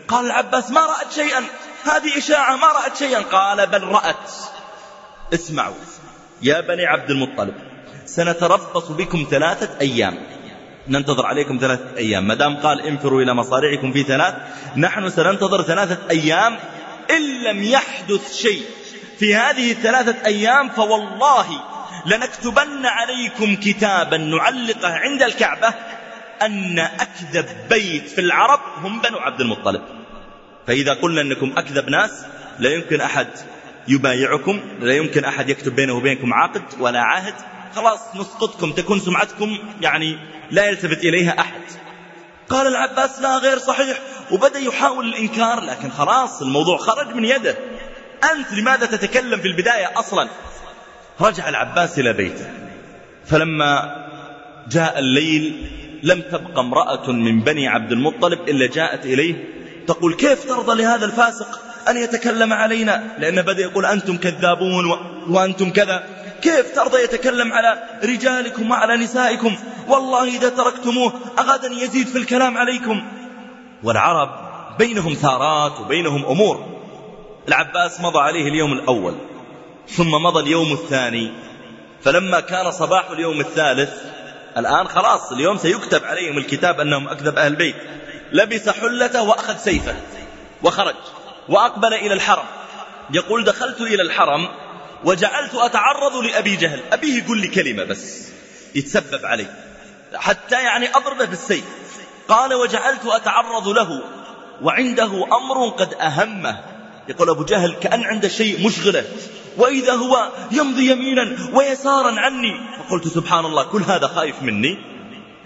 قال العباس ما رأت شيئا. هذه إشاعة ما رأت شيئا. قال بل رأت. اسمعوا يا بني عبد المطلب سنتربص بكم ثلاثة أيام. ننتظر عليكم ثلاثة أيام. ما دام قال انفروا إلى مصارعكم في ثلاث نحن سننتظر ثلاثة أيام. إن لم يحدث شيء في هذه الثلاثة أيام فوالله لنكتبن عليكم كتابا نعلقه عند الكعبة أن أكذب بيت في العرب هم بنو عبد المطلب. فإذا قلنا أنكم أكذب ناس لا يمكن أحد يبايعكم لا يمكن أحد يكتب بينه وبينكم عقد ولا عهد. خلاص نسقطكم تكون سمعتكم يعني لا يلتفت إليها أحد. قال العباس لا غير صحيح. وبدأ يحاول الإنكار لكن خلاص الموضوع خرج من يده. أنت لماذا تتكلم في البداية أصلا؟ رجع العباس إلى بيته. فلما جاء الليل لم تبق امرأة من بني عبد المطلب إلا جاءت إليه تقول كيف ترضى لهذا الفاسق أن يتكلم علينا؟ لأنه بدأ يقول أنتم كذابون وأنتم كذا. كيف ترضى يتكلم على رجالكم وعلى نسائكم؟ والله إذا تركتموه أغدا يزيد في الكلام عليكم. والعرب بينهم ثارات وبينهم أمور. العباس مضى عليه اليوم الأول ثم مضى اليوم الثاني. فلما كان صباح اليوم الثالث الآن خلاص اليوم سيكتب عليهم الكتاب أنهم أكذب أهل البيت لبس حلته وأخذ سيفه وخرج وأقبل إلى الحرم. يقول دخلت إلى الحرم وجعلت أتعرض لأبي جهل. أبيه يقول لي كلمة بس يتسبب علي. حتى يعني أضربه بالسيف. قال وجعلت أتعرض له وعنده أمر قد أهمه. يقول أبو جهل كأن عنده شيء مشغلة. وإذا هو يمضي يمينا ويسارا عني. فقلت سبحان الله كل هذا خايف مني.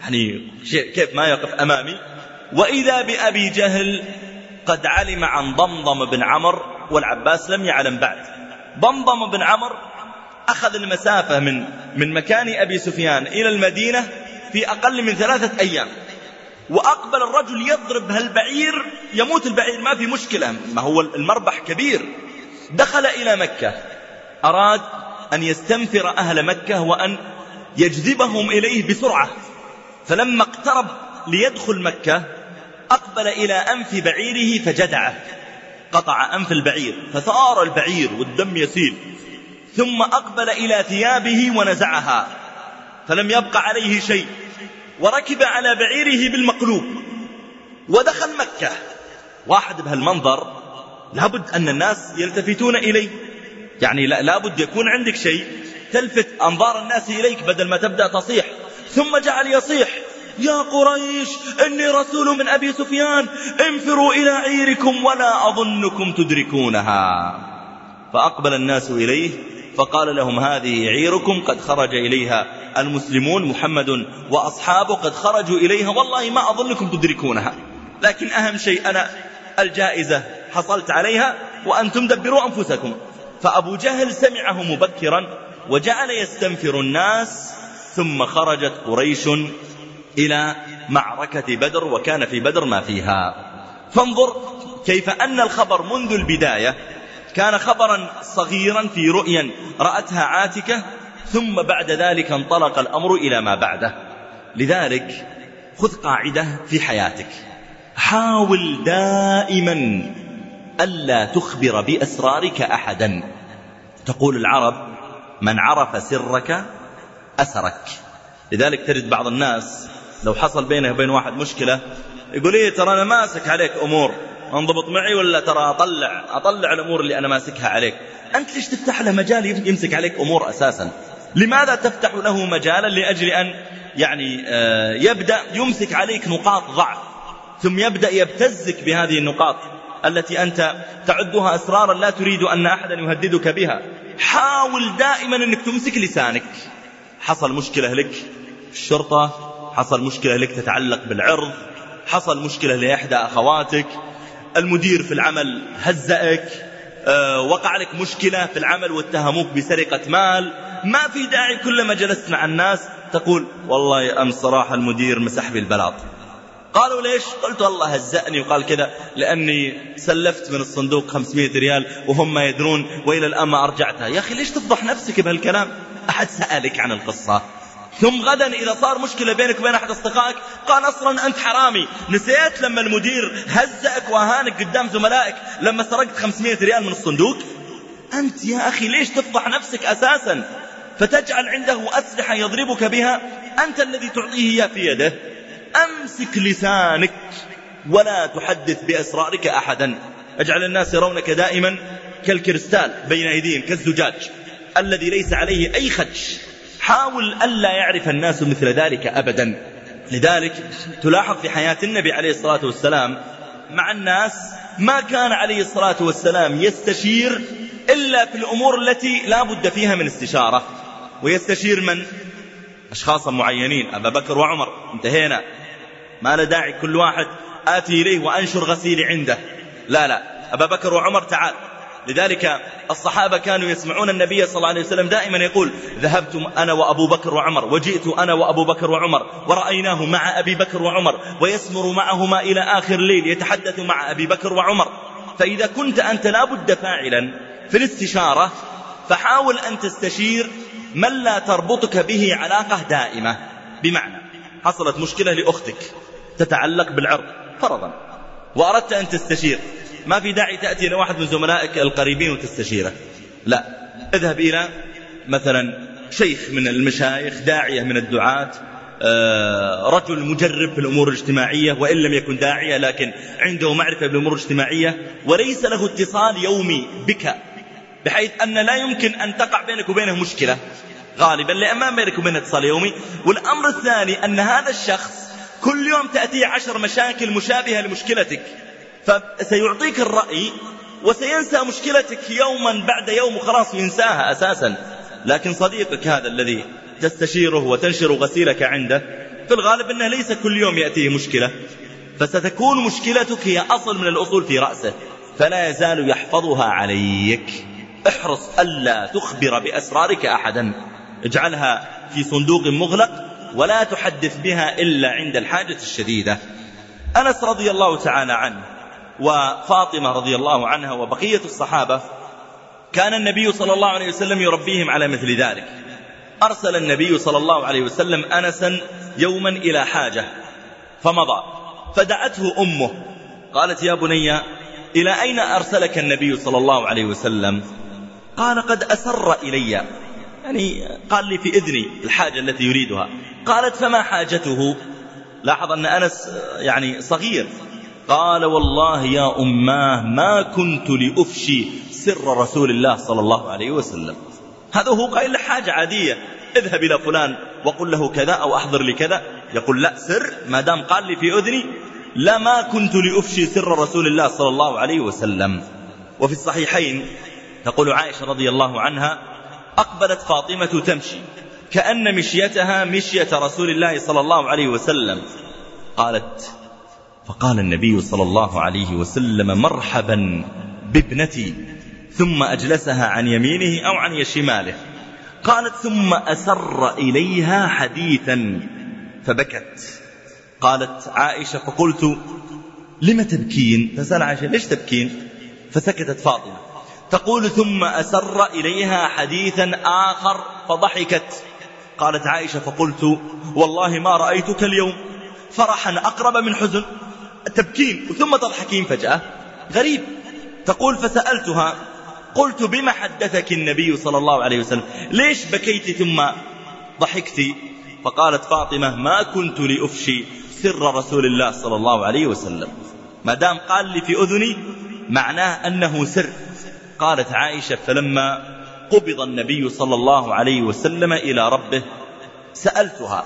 يعني كيف ما يقف أمامي. وإذا بأبي جهل قد علم عن ضمضم بن عمر والعباس لم يعلم بعد. ضمضم بن عمر أخذ المسافة من من مكان أبي سفيان إلى المدينة في أقل من ثلاثة أيام. وأقبل الرجل يضرب هالبعير يموت البعير ما في مشكلة. ما هو المربح كبير. دخل إلى مكة. أراد أن يستنفر أهل مكة وأن يجذبهم إليه بسرعة. فلما اقترب ليدخل مكة أقبل إلى أنف بعيره فجدعه. قطع أنف البعير فثار البعير والدم يسيل. ثم أقبل إلى ثيابه ونزعها. فلم يبق عليه شيء. وركب على بعيره بالمقلوب. ودخل مكة. واحد بهالمنظر لابد أن الناس يلتفتون إليه. يعني لابد يكون عندك شيء تلفت أنظار الناس إليك بدل ما تبدأ تصيح. ثم جعل يصيح. يا قريش إني رسول من أبي سفيان. انفروا إلى عيركم ولا أظنكم تدركونها. فأقبل الناس إليه فقال لهم هذه عيركم قد خرج إليها المسلمون محمد وأصحابه قد خرجوا إليها. والله ما أظنكم تدركونها. لكن أهم شيء أنا الجائزة حصلت عليها وأنتم دبروا أنفسكم. فأبو جهل سمعه مبكرا وجعل يستنفر الناس ثم خرجت قريش إلى معركة بدر وكان في بدر ما فيها. فانظر كيف أن الخبر منذ البداية كان خبرا صغيرا في رؤيا رأتها عاتكة ثم بعد ذلك انطلق الأمر إلى ما بعده. لذلك خذ قاعدة في حياتك. حاول دائما ألا تخبر بأسرارك أحدا. تقول العرب من عرف سرك أسرك لذلك تجد بعض الناس لو حصل بينه وبين واحد مشكلة يقول إيه ترى أنا ماسك عليك أمور انضبط معي ولا ترى أطلع أطلع الأمور اللي أنا ماسكها عليك؟ أنت ليش تفتح له مجال يمسك عليك أمور أساسا؟ لماذا تفتح له مجالا لأجل أن يعني آه، يبدأ يمسك عليك نقاط ضعف ثم يبدأ يبتزك بهذه النقاط؟ التي أنت تعدها أسرارا لا تريد أن أحدا يهددك بها. حاول دائما أنك تمسك لسانك. حصل مشكلة لك في الشرطة حصل مشكلة لك تتعلق بالعرض حصل مشكلة لإحدى أخواتك. المدير في العمل هزأك. أه وقع لك مشكلة في العمل واتهموك بسرقة مال. ما في داعي كلما جلست مع الناس تقول والله يا أم صراحة المدير مسح بي البلاط. قالوا ليش؟ قلت والله هزأني وقال كذا. لأني سلفت من الصندوق 500 ريال وهم ما يدرون وإلى الآن ما أرجعتها. يا أخي ليش تفضح نفسك بهالكلام؟ أحد سألك عن القصة. ثم غدا إذا صار مشكلة بينك وبين أحد أصدقائك قال أصلا أنت حرامي. نسيت لما المدير هزأك وأهانك قدام زملائك لما سرقت 500 ريال من الصندوق؟ أنت يا أخي ليش تفضح نفسك أساسا؟ فتجعل عنده أسلحة يضربك بها. أنت الذي تعطيه إياه في يده. أمسك لسانك ولا تحدث بأسرارك أحدا. أجعل الناس يرونك دائما كالكريستال بين أيديهم كالزجاج الذي ليس عليه أي خدش. حاول ألا يعرف الناس مثل ذلك أبدا. لذلك تلاحظ في حياة النبي عليه الصلاة والسلام مع الناس ما كان عليه الصلاة والسلام يستشير إلا في الأمور التي لا بد فيها من استشارة. ويستشير من؟ أشخاصا معينين أبا بكر وعمر انتهينا. ما لا داعي كل واحد. آتي إليه وأنشر غسيلي عنده. لا لا. أبا بكر وعمر تعال. لذلك الصحابة كانوا يسمعون النبي صلى الله عليه وسلم دائما يقول ذهبت أنا وأبو بكر وعمر وجئت أنا وأبو بكر وعمر ورأيناه مع أبي بكر وعمر ويسمر معهما إلى آخر الليل يتحدث مع أبي بكر وعمر. فإذا كنت أنت لا بد فاعلا في الاستشارة فحاول أن تستشير من لا تربطك به علاقة دائمة؟ بمعنى حصلت مشكلة لأختك تتعلق بالعرض فرضا وأردت أن تستشير ما في داعي تأتي إلى واحد من زملائك القريبين وتستشيره. لا اذهب إلى مثلا شيخ من المشايخ داعية من الدعاة آه، رجل مجرب في الأمور الاجتماعية وإن لم يكن داعية لكن عنده معرفة بالأمور الاجتماعية وليس له اتصال يومي بك. بحيث أن لا يمكن أن تقع بينك وبينه مشكلة. غالبا لأن ما بينك وبينه اتصال يومي. والأمر الثاني أن هذا الشخص كل يوم تأتيه عشر مشاكل مشابهة لمشكلتك. فسيعطيك الرأي وسينسى مشكلتك يوما بعد يوم وخلاص ينساها أساسا. لكن صديقك هذا الذي تستشيره وتنشر غسيلك عنده في الغالب أنه ليس كل يوم يأتيه مشكلة. فستكون مشكلتك هي أصل من الأصول في رأسه. فلا يزال يحفظها عليك. احرص ألا تخبر بأسرارك أحدا. اجعلها في صندوق مغلق ولا تحدث بها إلا عند الحاجة الشديدة. أنس رضي الله تعالى عنه وفاطمة رضي الله عنها وبقية الصحابة كان النبي صلى الله عليه وسلم يربيهم على مثل ذلك. أرسل النبي صلى الله عليه وسلم أنسا يوما إلى حاجة فمضى فدعته أمه. قالت يا بني إلى أين أرسلك النبي صلى الله عليه وسلم؟ قال قد أسر إلي. يعني قال لي في إذني الحاجة التي يريدها. قالت فما حاجته؟ لاحظ أن أنس يعني صغير. قال والله يا أماه ما كنت لأفشي سر رسول الله صلى الله عليه وسلم. هذا هو قائل حاجة عادية. اذهب إلى فلان وقل له كذا أو أحضر لي كذا. يقول لا سر. ما دام قال لي في أذني لما كنت لأفشي سر رسول الله صلى الله عليه وسلم. وفي الصحيحين تقول عائشة رضي الله عنها أقبلت فاطمة تمشي كأن مشيتها مشية رسول الله صلى الله عليه وسلم. قالت فقال النبي صلى الله عليه وسلم مرحبا بابنتي ثم أجلسها عن يمينه أو عن شماله قالت ثم أسر إليها حديثا فبكت. قالت عائشة فقلت لم تبكين؟ تسأل عائشة ليش تبكين؟ فسكتت فاطمة. تقول ثم أسر إليها حديثا آخر فضحكت. قالت عائشة فقلت والله ما رأيتك اليوم. فرحا أقرب من حزن. تبكين ثم تضحكين فجأة. غريب. تقول فسألتها قلت بما حدثك النبي صلى الله عليه وسلم؟ ليش بكيت ثم ضحكت؟ فقالت فاطمة ما كنت لأفشي سر رسول الله صلى الله عليه وسلم. ما دام قال لي في أذني معناه أنه سر. قالت عائشة فلما قبض النبي صلى الله عليه وسلم إلى ربه سألتها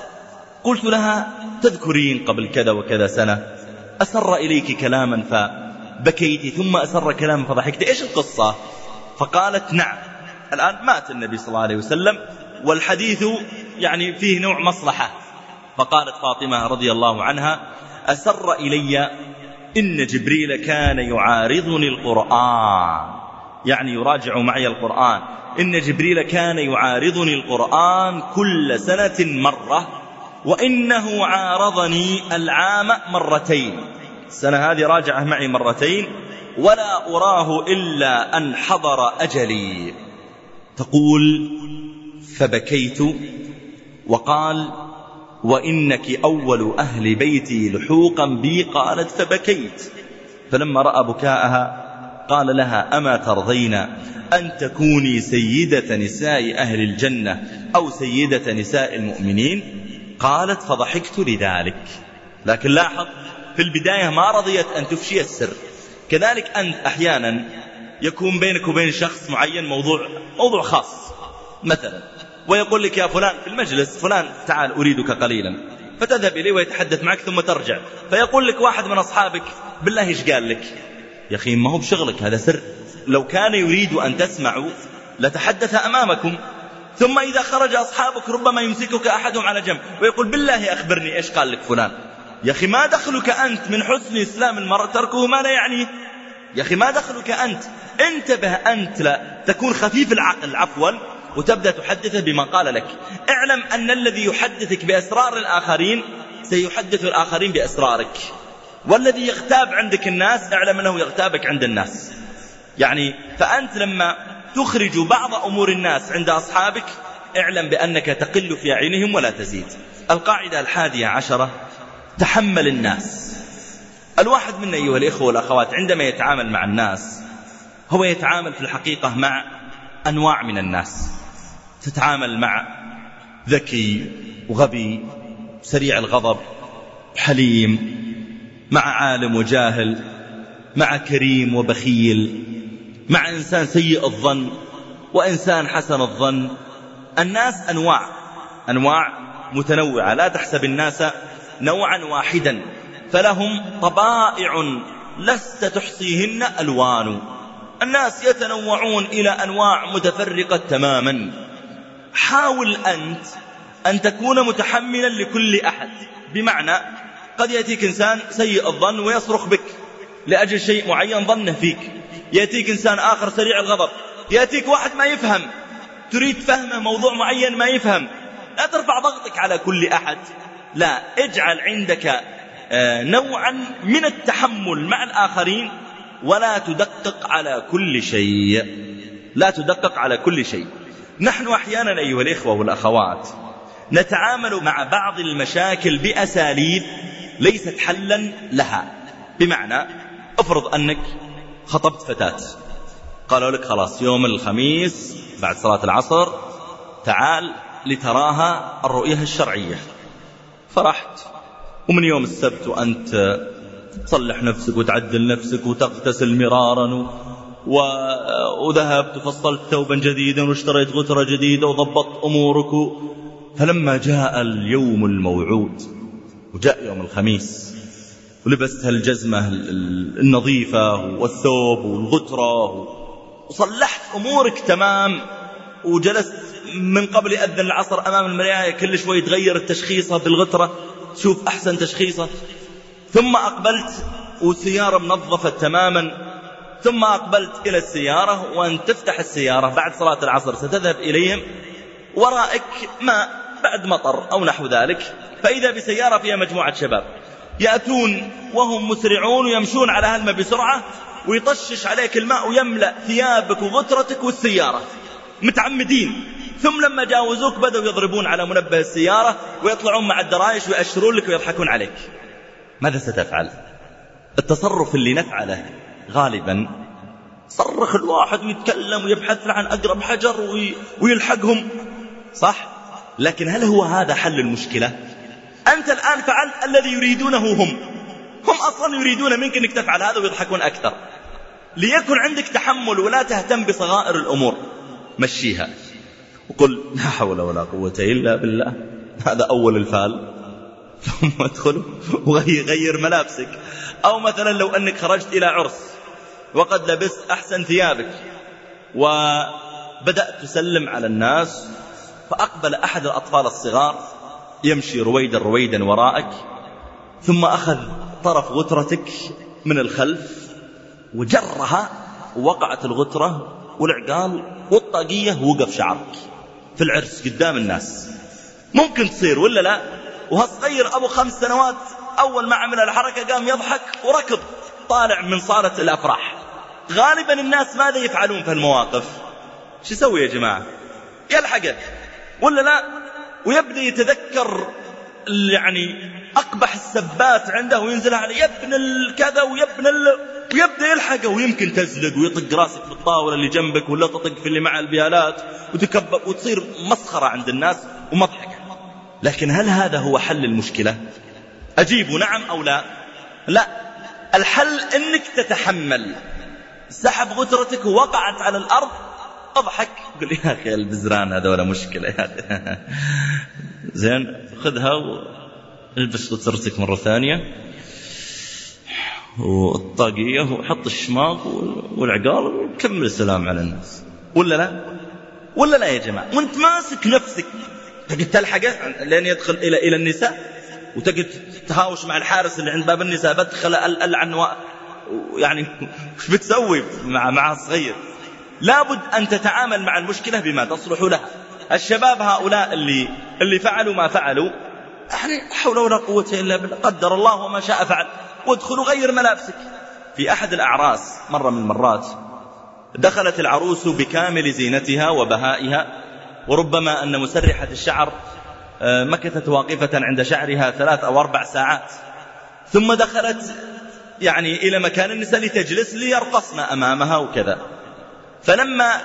قلت لها تذكرين قبل كذا وكذا سنة أسر إليك كلاما فبكيت ثم أسر كلاما فضحكت إيش القصة؟ فقالت نعم الآن مات النبي صلى الله عليه وسلم والحديث يعني فيه نوع مصلحة. فقالت فاطمة رضي الله عنها أسر إلي إن جبريل كان يعارضني القرآن. يعني يراجع معي القرآن. إن جبريل كان يعارضني القرآن كل سنة مرة وإنه عارضني العام مرتين. السنة هذه راجعة معي مرتين ولا أراه إلا أن حضر أجلي. تقول فبكيت وقال وإنك أول أهل بيتي لحوقا بي قالت فبكيت. فلما رأى بكاءها قال لها أما ترضين أن تكوني سيدة نساء أهل الجنة أو سيدة نساء المؤمنين؟ قالت فضحكت لذلك. لكن لاحظ في البداية ما رضيت أن تفشي السر. كذلك أنت أحيانا يكون بينك وبين شخص معين موضوع موضوع خاص. مثلا ويقول لك يا فلان في المجلس فلان تعال أريدك قليلا. فتذهب إليه ويتحدث معك ثم ترجع. فيقول لك واحد من أصحابك بالله إيش قال لك؟ يا أخي ما هو بشغلك هذا سر. لو كان يريد أن تسمعوا لتحدث أمامكم. ثم إذا خرج أصحابك ربما يمسكك أحدهم على جنب ويقول بالله أخبرني إيش قال لك فلان؟ يا أخي ما دخلك أنت من حسن إسلام المرء؟ تركه ما لا يعنيه يا أخي ما دخلك أنت. انتبه أنت لا تكون خفيف العقل عفوا وتبدأ تحدثه بما قال لك. اعلم أن الذي يحدثك بأسرار الآخرين سيحدث الآخرين بأسرارك. والذي يغتاب عندك الناس أعلم أنه يغتابك عند الناس. يعني فأنت لما تخرج بعض أمور الناس عند أصحابك اعلم بأنك تقل في عينهم ولا تزيد. القاعدة الحادية عشرة تحمل الناس. الواحد منا أيها الإخوة والأخوات عندما يتعامل مع الناس هو يتعامل في الحقيقة مع أنواع من الناس. تتعامل مع ذكي وغبي سريع الغضب حليم مع عالم وجاهل مع كريم وبخيل مع إنسان سيء الظن وإنسان حسن الظن. الناس أنواع أنواع متنوعة لا تحسب الناس نوعا واحدا. فلهم طبائع لست تحصيهن ألوان. الناس يتنوعون إلى أنواع متفرقة تماما. حاول أنت أن تكون متحملا لكل أحد. بمعنى قد يأتيك إنسان سيء الظن ويصرخ بك لأجل شيء معين ظنه فيك. يأتيك إنسان آخر سريع الغضب. يأتيك واحد ما يفهم. تريد فهمه موضوع معين ما يفهم. لا ترفع ضغطك على كل أحد. لا اجعل عندك آه، نوعا من التحمل مع الآخرين ولا تدقق على كل شيء. لا تدقق على كل شيء. نحن أحيانا أيها الإخوة والأخوات نتعامل مع بعض المشاكل بأساليب ليست حلا لها. بمعنى افرض أنك خطبت فتاة. قالوا لك خلاص يوم الخميس بعد صلاة العصر تعال لتراها الرؤية الشرعية. فرحت. ومن يوم السبت وأنت تصلح نفسك وتعدل نفسك وتغتسل مرارا و... وذهبت وفصلت ثوبا جديدا واشتريت غترة جديدة وضبطت أمورك. فلما جاء اليوم الموعود وجاء يوم الخميس. ولبست الجزمة النظيفة والثوب والغترة وصلحت أمورك تمام. وجلست من قبل أذن العصر أمام المراية كل شوي تغير التشخيصة بالغترة تشوف أحسن تشخيصة. ثم أقبلت وسيارة منظفة تماما. ثم أقبلت إلى السيارة وأن تفتح السيارة بعد صلاة العصر ستذهب إليهم. ورائك ماء. بعد مطر أو نحو ذلك فإذا بسيارة فيها مجموعة شباب يأتون وهم مسرعون ويمشون على هلمة بسرعة ويطشش عليك الماء ويملأ ثيابك وغترتك والسيارة. متعمدين. ثم لما جاوزوك بدأوا يضربون على منبه السيارة ويطلعون مع الدرايش ويأشرون لك ويضحكون عليك. ماذا ستفعل؟ التصرف اللي نفعله غالبا صرخ الواحد ويتكلم ويبحث عن أقرب حجر ويلحقهم. صح؟ لكن هل هو هذا حل المشكلة؟ أنت الآن فعلت الذي يريدونه هم. هم أصلا يريدون منك أنك تفعل هذا ويضحكون أكثر. ليكن عندك تحمل ولا تهتم بصغائر الأمور. مشيها. وقل لا حول ولا قوة إلا بالله. هذا أول الفال ثم ادخل وغير ملابسك. أو مثلا لو أنك خرجت إلى عرس. وقد لبست أحسن ثيابك. وبدأت تسلم على الناس. فأقبل أحد الأطفال الصغار يمشي رويدا رويدا وراءك ثم أخذ طرف غترتك من الخلف وجرها ووقعت الغترة والعقال والطاقية وقف شعرك في العرس قدام الناس. ممكن تصير ولا لا؟ وهالصغير أبو خمس سنوات أول ما عمل الحركة قام يضحك وركض طالع من صالة الأفراح. غالبا الناس ماذا يفعلون في المواقف شو يسوي يا جماعة؟ يلحقه ولا لا؟ ويبدأ يتذكر يعني أقبح السبات عنده وينزل عليه يا ابن الكذا ويا ابن ال... ويبدأ يلحقه ويمكن تزلق ويطق راسك في الطاولة اللي جنبك ولا تطق في اللي مع البيالات وتكبر وتصير مسخرة عند الناس ومضحكة. لكن هل هذا هو حل المشكلة؟ أجيب نعم أو لا؟ لا. الحل أنك تتحمل. سحب غترتك ووقعت على الأرض أضحك. قل يا أخي البزران هذا مشكلة. يا أخي زين خذها والبس غترتك مرة ثانية. والطاقية وحط الشماغ والعقال وكمل السلام على الناس. ولا لا؟ ولا لا يا جماعة؟ وانت ماسك نفسك. تقعد تلحقه لين يدخل إلى إلى النساء؟ وتقعد تهاوش مع الحارس اللي عند باب النساء بدخل ألعن و... يعني وش بتسوي مع مع الصغير لابد أن تتعامل مع المشكلة بما تصلح لها. الشباب هؤلاء اللي اللي فعلوا ما فعلوا يعني حول ولا قوة إلا بالله قدر الله وما شاء فعل. وادخل غير ملابسك. في أحد الأعراس مرة من المرات دخلت العروس بكامل زينتها وبهائها وربما أن مسرحة الشعر آه، مكثت واقفة عند شعرها ثلاث أو أربع ساعات. ثم دخلت يعني إلى مكان النساء لتجلس ليرقصن أمامها وكذا. فلما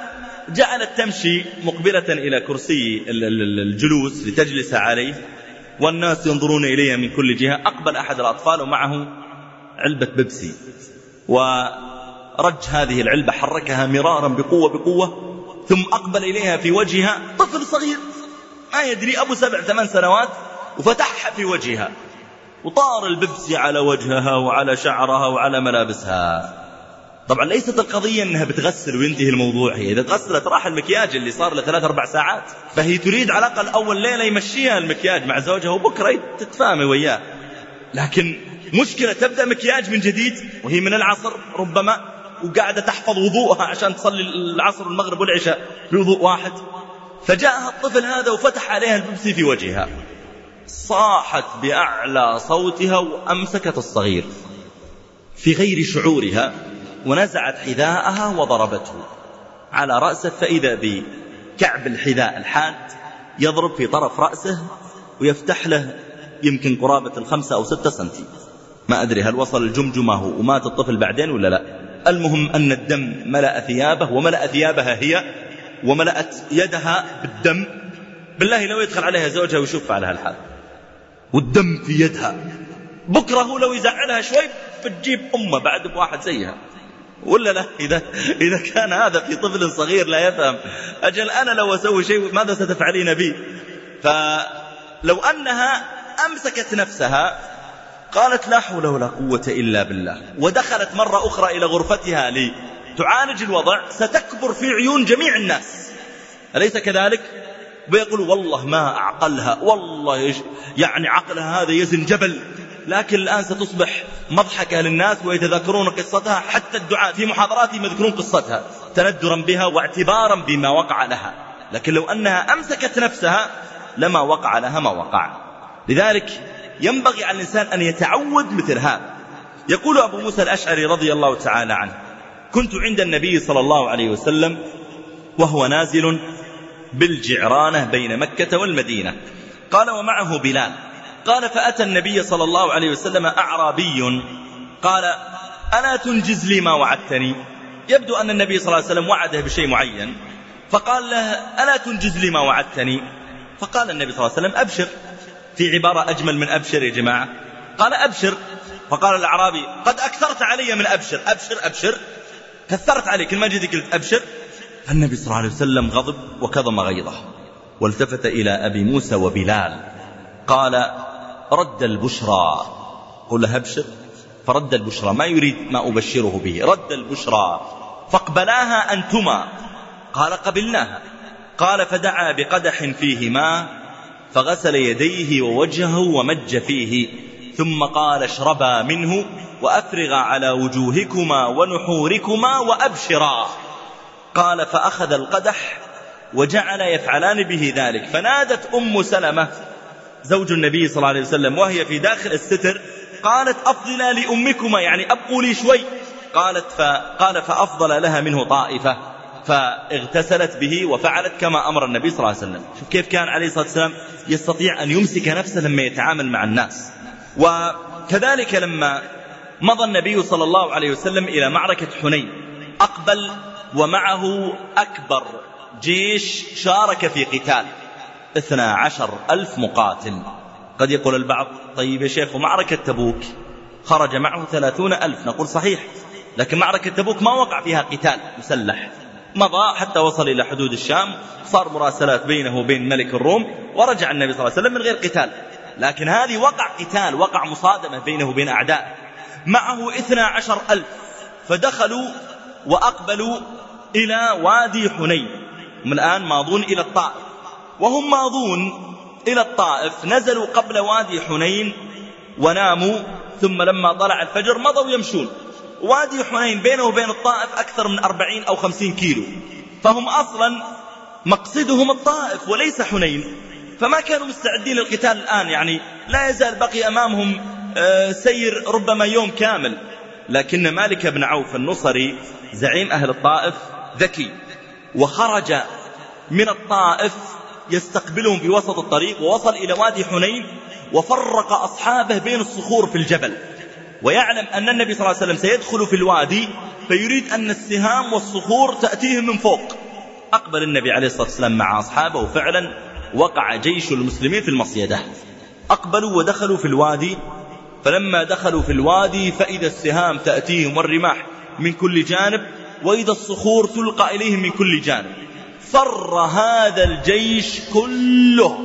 جعلت تمشي مقبلة إلى كرسي الجلوس لتجلس عليه والناس ينظرون إليها من كل جهة أقبل أحد الأطفال ومعه علبة بيبسي. ورج هذه العلبة حركها مرارا بقوة بقوة ثم أقبل إليها في وجهها طفل صغير ما يدري أبو سبع ثمان سنوات وفتحها في وجهها وطار الببسي على وجهها وعلى شعرها وعلى ملابسها. طبعا ليست القضية أنها بتغسل وينتهي الموضوع هي إذا تغسلت راح المكياج اللي صار له ثلاث أربع ساعات فهي تريد على الأقل أول ليلة يمشيها المكياج مع زوجها وبكرة تتفاهمي وياه. لكن مشكلة تبدأ مكياج من جديد وهي من العصر ربما وقاعدة تحفظ وضوءها عشان تصلي العصر والمغرب والعشاء بوضوء واحد. فجاءها الطفل هذا وفتح عليها الببسي في وجهها. صاحت بأعلى صوتها وأمسكت الصغير. في غير شعورها ونزعت حذاءها وضربته. على رأسه فإذا بكعب الحذاء الحاد يضرب في طرف رأسه ويفتح له يمكن قرابة الخمسة أو ستة سنتي. ما أدري هل وصل الجمجمة ومات الطفل بعدين ولا لا. المهم أن الدم ملأ ثيابه وملأ ثيابها هي وملأت يدها بالدم. بالله لو يدخل عليها زوجها ويشوف على هالحال. والدم في يدها. بكره لو يزعلها شوي بتجيب أمه بعد بواحد زيها. ولا لا؟ إذا, إذا كان هذا في طفل صغير لا يفهم. أجل أنا لو أسوي شيء ماذا ستفعلين بي؟ فلو أنها أمسكت نفسها قالت لا حول ولا قوة إلا بالله. ودخلت مرة أخرى إلى غرفتها لتعالج الوضع ستكبر في عيون جميع الناس. أليس كذلك؟ ويقول والله ما أعقلها والله يعني عقلها هذا يزن جبل. لكن الآن ستصبح مضحكة للناس ويتذكرون قصتها حتى الدعاء في محاضراتهم يذكرون قصتها تندرا بها واعتبارا بما وقع لها. لكن لو أنها أمسكت نفسها لما وقع لها ما وقع. لذلك ينبغي على الإنسان أن يتعود مثل هذا. يقول أبو موسى الأشعري رضي الله تعالى عنه كنت عند النبي صلى الله عليه وسلم وهو نازل بالجعرانة بين مكة والمدينة. قال ومعه بلال. قال فأتى النبي صلى الله عليه وسلم أعرابي. قال ألا تنجز لي ما وعدتني؟ يبدو أن النبي صلى الله عليه وسلم وعده بشيء معين. فقال له ألا تنجز لي ما وعدتني؟ فقال النبي صلى الله عليه وسلم أبشر. في عبارة أجمل من أبشر يا جماعة. قال أبشر. فقال الأعرابي قد أكثرت علي من أبشر. أبشر أبشر. كثرت عليك ما جيت قلت أبشر. النبي صلى الله عليه وسلم غضب وكظم غيظه والتفت إلى أبي موسى وبلال. قال رد البشرى. قل له ابشر. فرد البشرى. ما يريد ما أبشره به. رد البشرى. فاقبلاها أنتما. قال قبلناها. قال فدعا بقدح فيه ماء فغسل يديه ووجهه ومج فيه ثم قال اشربا منه وأفرغا على وجوهكما ونحوركما وأبشرا. قال فأخذ القدح وجعل يفعلان به ذلك. فنادت أم سلمة زوج النبي صلى الله عليه وسلم وهي في داخل الستر قالت أفضلا لأمكما يعني أبقوا لي شوي. قالت فقال فأفضل لها منه طائفة. فاغتسلت به وفعلت كما أمر النبي صلى الله عليه وسلم. شوف كيف كان عليه الصلاة والسلام يستطيع أن يمسك نفسه لما يتعامل مع الناس. وكذلك لما مضى النبي صلى الله عليه وسلم إلى معركة حنين أقبل ومعه أكبر جيش شارك في قتال. اثنا عشر ألف مقاتل. قد يقول البعض طيب يا شيخ ومعركة تبوك؟ خرج معه ثلاثون ألف. نقول صحيح لكن معركة تبوك ما وقع فيها قتال مسلح. مضى حتى وصل إلى حدود الشام صار مراسلات بينه وبين ملك الروم ورجع النبي صلى الله عليه وسلم من غير قتال. لكن هذه وقع قتال وقع مصادمة بينه وبين أعداء. معه اثنا عشر ألف. فدخلوا وأقبلوا إلى وادي حنين. هم الآن ماضون إلى الطائف. وهم ماضون إلى الطائف نزلوا قبل وادي حنين وناموا ثم لما طلع الفجر مضوا يمشون. وادي حنين بينه وبين الطائف أكثر من أربعين أو خمسين كيلو. فهم أصلا مقصدهم الطائف وليس حنين. فما كانوا مستعدين للقتال الآن يعني لا يزال بقي أمامهم آه، سير ربما يوم كامل. لكن مالك بن عوف النصري زعيم أهل الطائف ذكي. وخرج من الطائف يستقبلهم في وسط الطريق ووصل إلى وادي حنين وفرق أصحابه بين الصخور في الجبل. ويعلم أن النبي صلى الله عليه وسلم سيدخل في الوادي فيريد أن السهام والصخور تأتيهم من فوق. أقبل النبي عليه الصلاة والسلام مع أصحابه فعلا وقع جيش المسلمين في المصيدة. أقبلوا ودخلوا في الوادي فلما دخلوا في الوادي فإذا السهام تأتيهم والرماح من كل جانب وإذا الصخور تلقى إليهم من كل جانب. فر هذا الجيش كله.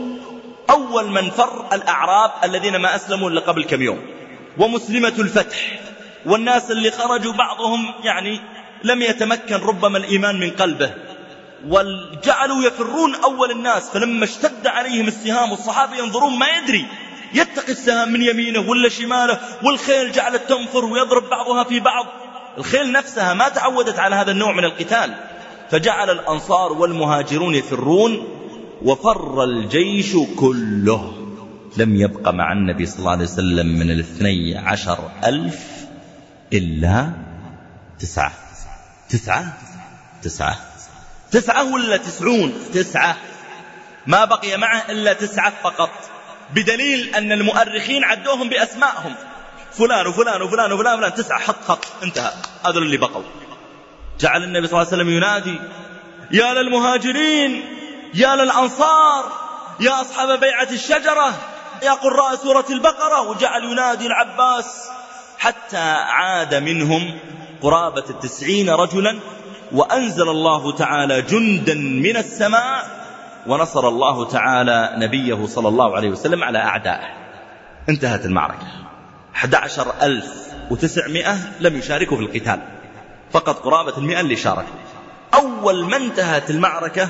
أول من فر الأعراب الذين ما أسلموا إلا قبل كم يوم. ومسلمة الفتح. والناس اللي خرجوا بعضهم يعني لم يتمكن ربما الإيمان من قلبه. وجعلوا يفرون أول الناس. فلما اشتد عليهم السهام والصحابة ينظرون ما يدري. يتقي السهام من يمينه ولا شماله. والخيل جعلت تنفر ويضرب بعضها في بعض. الخيل نفسها ما تعودت على هذا النوع من القتال. فجعل الأنصار والمهاجرون يفرون وفر الجيش كله. لم يبق مع النبي صلى الله عليه وسلم من الاثني عشر ألف إلا تسعة. تسعة. تسعة. تسعة ولا تسعون؟ تسعة. ما بقي معه إلا تسعة فقط. بدليل أن المؤرخين عدوهم بأسمائهم. فلان وفلان وفلان وفلان, وفلان. تسعة حط خط انتهى. هذول اللي بقوا. جعل النبي صلى الله عليه وسلم ينادي يا للمهاجرين يا للأنصار يا أصحاب بيعة الشجرة يا قراء سورة البقرة. وجعل ينادي العباس حتى عاد منهم قرابة التسعين رجلا وأنزل الله تعالى جندا من السماء ونصر الله تعالى نبيه صلى الله عليه وسلم على أعدائه. انتهت المعركة. 11900 لم يشاركوا في القتال. فقط قرابة المئة اللي شاركوا أول ما انتهت المعركة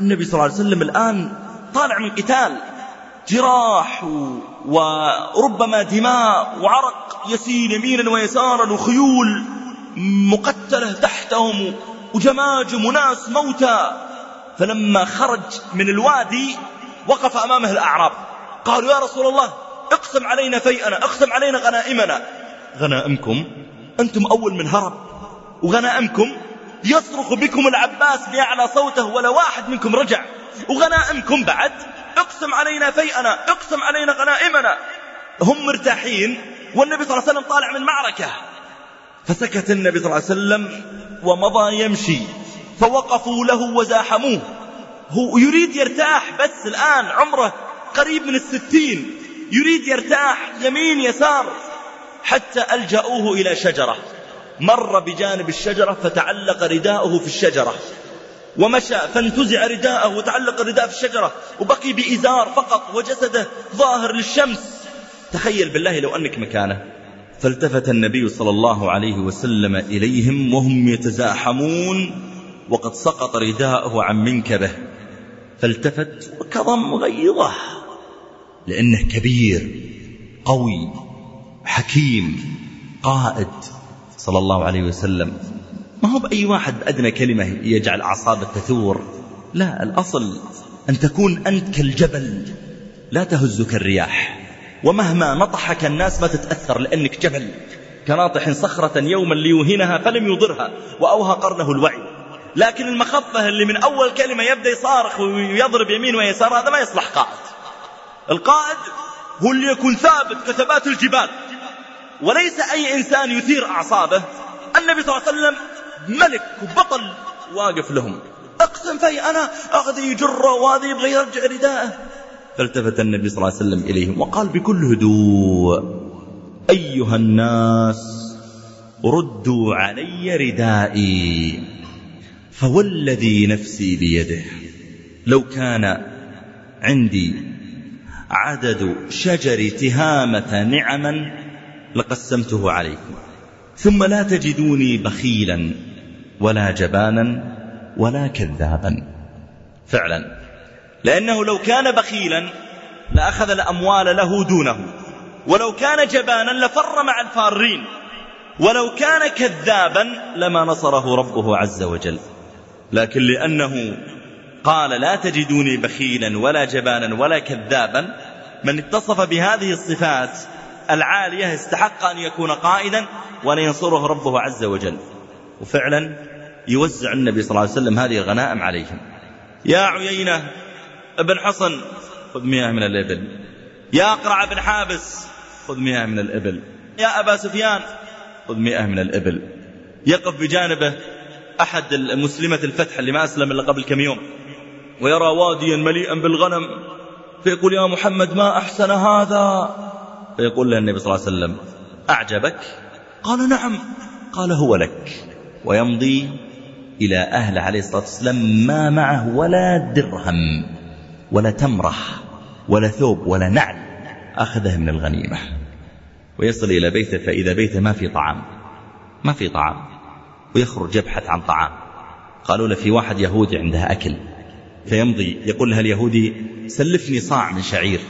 النبي صلى الله عليه وسلم الآن طالع من قتال. جراح وربما دماء وعرق يسيل يمينا ويسارا وخيول مقتلة تحتهم وجماجم وناس موتى. فلما خرج من الوادي وقف أمامه الأعراب. قالوا يا رسول الله اقسم علينا فيئنا اقسم علينا غنائمنا. غنائمكم أنتم أول من هرب. وغنائمكم يصرخ بكم العباس بأعلى صوته ولا واحد منكم رجع. وغنائمكم بعد اقسم علينا فيئنا اقسم علينا غنائمنا. هم مرتاحين والنبي صلى الله عليه وسلم طالع من معركة. فسكت النبي صلى الله عليه وسلم ومضى يمشي. فوقفوا له وزاحموه. هو يريد يرتاح بس الآن عمره قريب من الستين. يريد يرتاح يمين يسار حتى ألجأوه إلى شجرة. مر بجانب الشجرة فتعلق رداءه في الشجرة. ومشى فانتزع رداءه وتعلق الرداء في الشجرة. وبقي بإزار فقط وجسده ظاهر للشمس. تخيل بالله لو أنك مكانه. فالتفت النبي صلى الله عليه وسلم إليهم وهم يتزاحمون. وقد سقط رداءه عن منكبه. فالتفت وكظم غيظه. لأنه كبير قوي حكيم قائد. صلى الله عليه وسلم. ما هو بأي واحد بأدنى كلمة يجعل أعصابه تثور؟ لا الأصل أن تكون أنت كالجبل لا تهزك الرياح. ومهما نطحك الناس ما تتأثر لأنك جبل. كناطح صخرة يوما ليوهنها فلم يضرها وأوهى قرنه الوعي. لكن المخفة اللي من أول كلمة يبدأ يصارخ ويضرب يمين ويسار هذا ما يصلح قائد. القائد هو اللي يكون ثابت كثبات الجبال. وليس أي إنسان يثير أعصابه. النبي صلى الله عليه وسلم ملك وبطل واقف لهم. أقسم في أنا أخذ يجره وهذا يبغى يرجع رداءه. فالتفت النبي صلى الله عليه وسلم إليهم وقال بكل هدوء أيها الناس ردوا علي ردائي فوالذي نفسي بيده. لو كان عندي عدد شجر تهامة نعما لقسمته عليكم. ثم لا تجدوني بخيلا ولا جبانا ولا كذابا. فعلا. لأنه لو كان بخيلا لأخذ الأموال له دونه. ولو كان جبانا لفر مع الفارين. ولو كان كذابا لما نصره ربه عز وجل. لكن لأنه قال لا تجدوني بخيلا ولا جبانا ولا كذابا من اتصف بهذه الصفات العالية استحق أن يكون قائدا وأن ينصره ربه عز وجل. وفعلا يوزع النبي صلى الله عليه وسلم هذه الغنائم عليهم. يا عيينة ابن حصن خذ مياه من الإبل. يا أقرع بن حابس خذ مياه من الإبل. يا أبا سفيان خذ مياه من الإبل. يقف بجانبه أحد المسلمة الفتح اللي ما أسلم إلا قبل كم يوم. ويرى واديا مليئا بالغنم فيقول يا محمد ما أحسن هذا؟ فيقول له النبي صلى الله عليه وسلم أعجبك؟ قال نعم. قال هو لك. ويمضي إلى أهله عليه الصلاة والسلام ما معه ولا درهم ولا تمرة ولا ثوب ولا نعل أخذه من الغنيمة. ويصل إلى بيته فإذا بيته ما في طعام ما في طعام. ويخرج يبحث عن طعام. قالوا له في واحد يهودي عنده أكل. فيمضي يقول لها اليهودي سلفني صاع من شعير.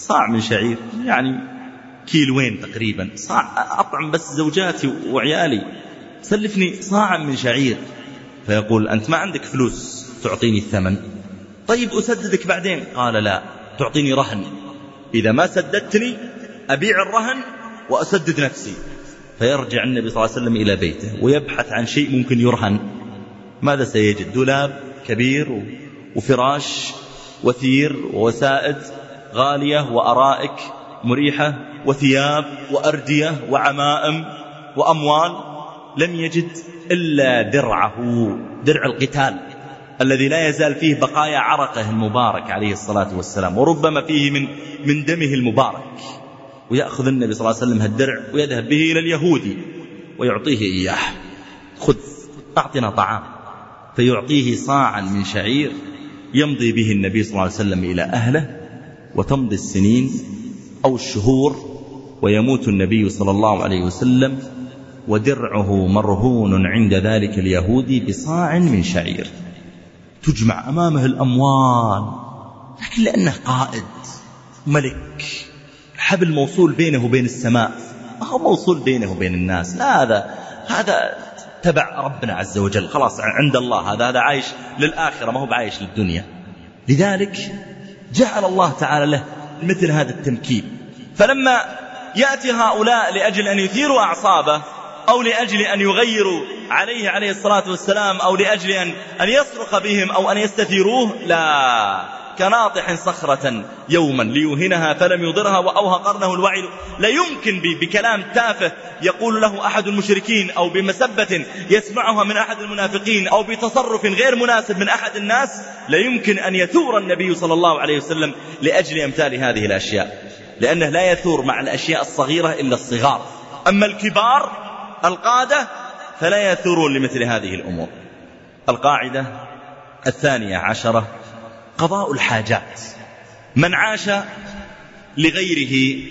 صاع من شعير يعني كيلوين تقريبا صاع أطعم بس زوجاتي وعيالي. سلفني صاعا من شعير. فيقول أنت ما عندك فلوس تعطيني الثمن؟ طيب أسددك بعدين؟ قال لا تعطيني رهن. إذا ما سددتني أبيع الرهن وأسدد نفسي. فيرجع النبي صلى الله عليه وسلم إلى بيته ويبحث عن شيء ممكن يرهن. ماذا سيجد؟ دولاب كبير وفراش وثير ووسائد. غالية وأرائك مريحة وثياب وأردية وعمائم وأموال لم يجد إلا درعه درع القتال الذي لا يزال فيه بقايا عرقه المبارك عليه الصلاة والسلام وربما فيه من من دمه المبارك. ويأخذ النبي صلى الله عليه وسلم هالدرع ويذهب به إلى اليهودي ويعطيه إياه. خذ أعطنا طعام. فيعطيه صاعا من شعير يمضي به النبي صلى الله عليه وسلم إلى أهله وتمضي السنين أو الشهور ويموت النبي صلى الله عليه وسلم ودرعه مرهون عند ذلك اليهودي بصاع من شعير. تجمع أمامه الأموال لكن لأنه قائد ملك. حبل موصول بينه وبين السماء. ما هو موصول بينه وبين الناس. لا هذا هذا تبع ربنا عز وجل. خلاص عند الله. هذا هذا عايش للآخرة ما هو بعايش للدنيا. لذلك جعل الله تعالى له مثل هذا التمكين. فلما يأتي هؤلاء لأجل أن يثيروا أعصابه أو لأجل أن يغيروا عليه عليه الصلاة والسلام أو لأجل أن, يصرخ بهم أو أن يستثيروه لا. كناطح صخرة يوما ليوهنها فلم يضرها وأوهى قرنه الوعي. لا يمكن بكلام تافه يقول له أحد المشركين أو بمسبة يسمعها من أحد المنافقين أو بتصرف غير مناسب من أحد الناس. لا يمكن أن يثور النبي صلى الله عليه وسلم لأجل أمثال هذه الأشياء لأنه لا يثور مع الأشياء الصغيرة إلا الصغار. أما الكبار القادة فلا يثورون لمثل هذه الأمور. القاعدة الثانية عشرة قضاء الحاجات. من عاش لغيره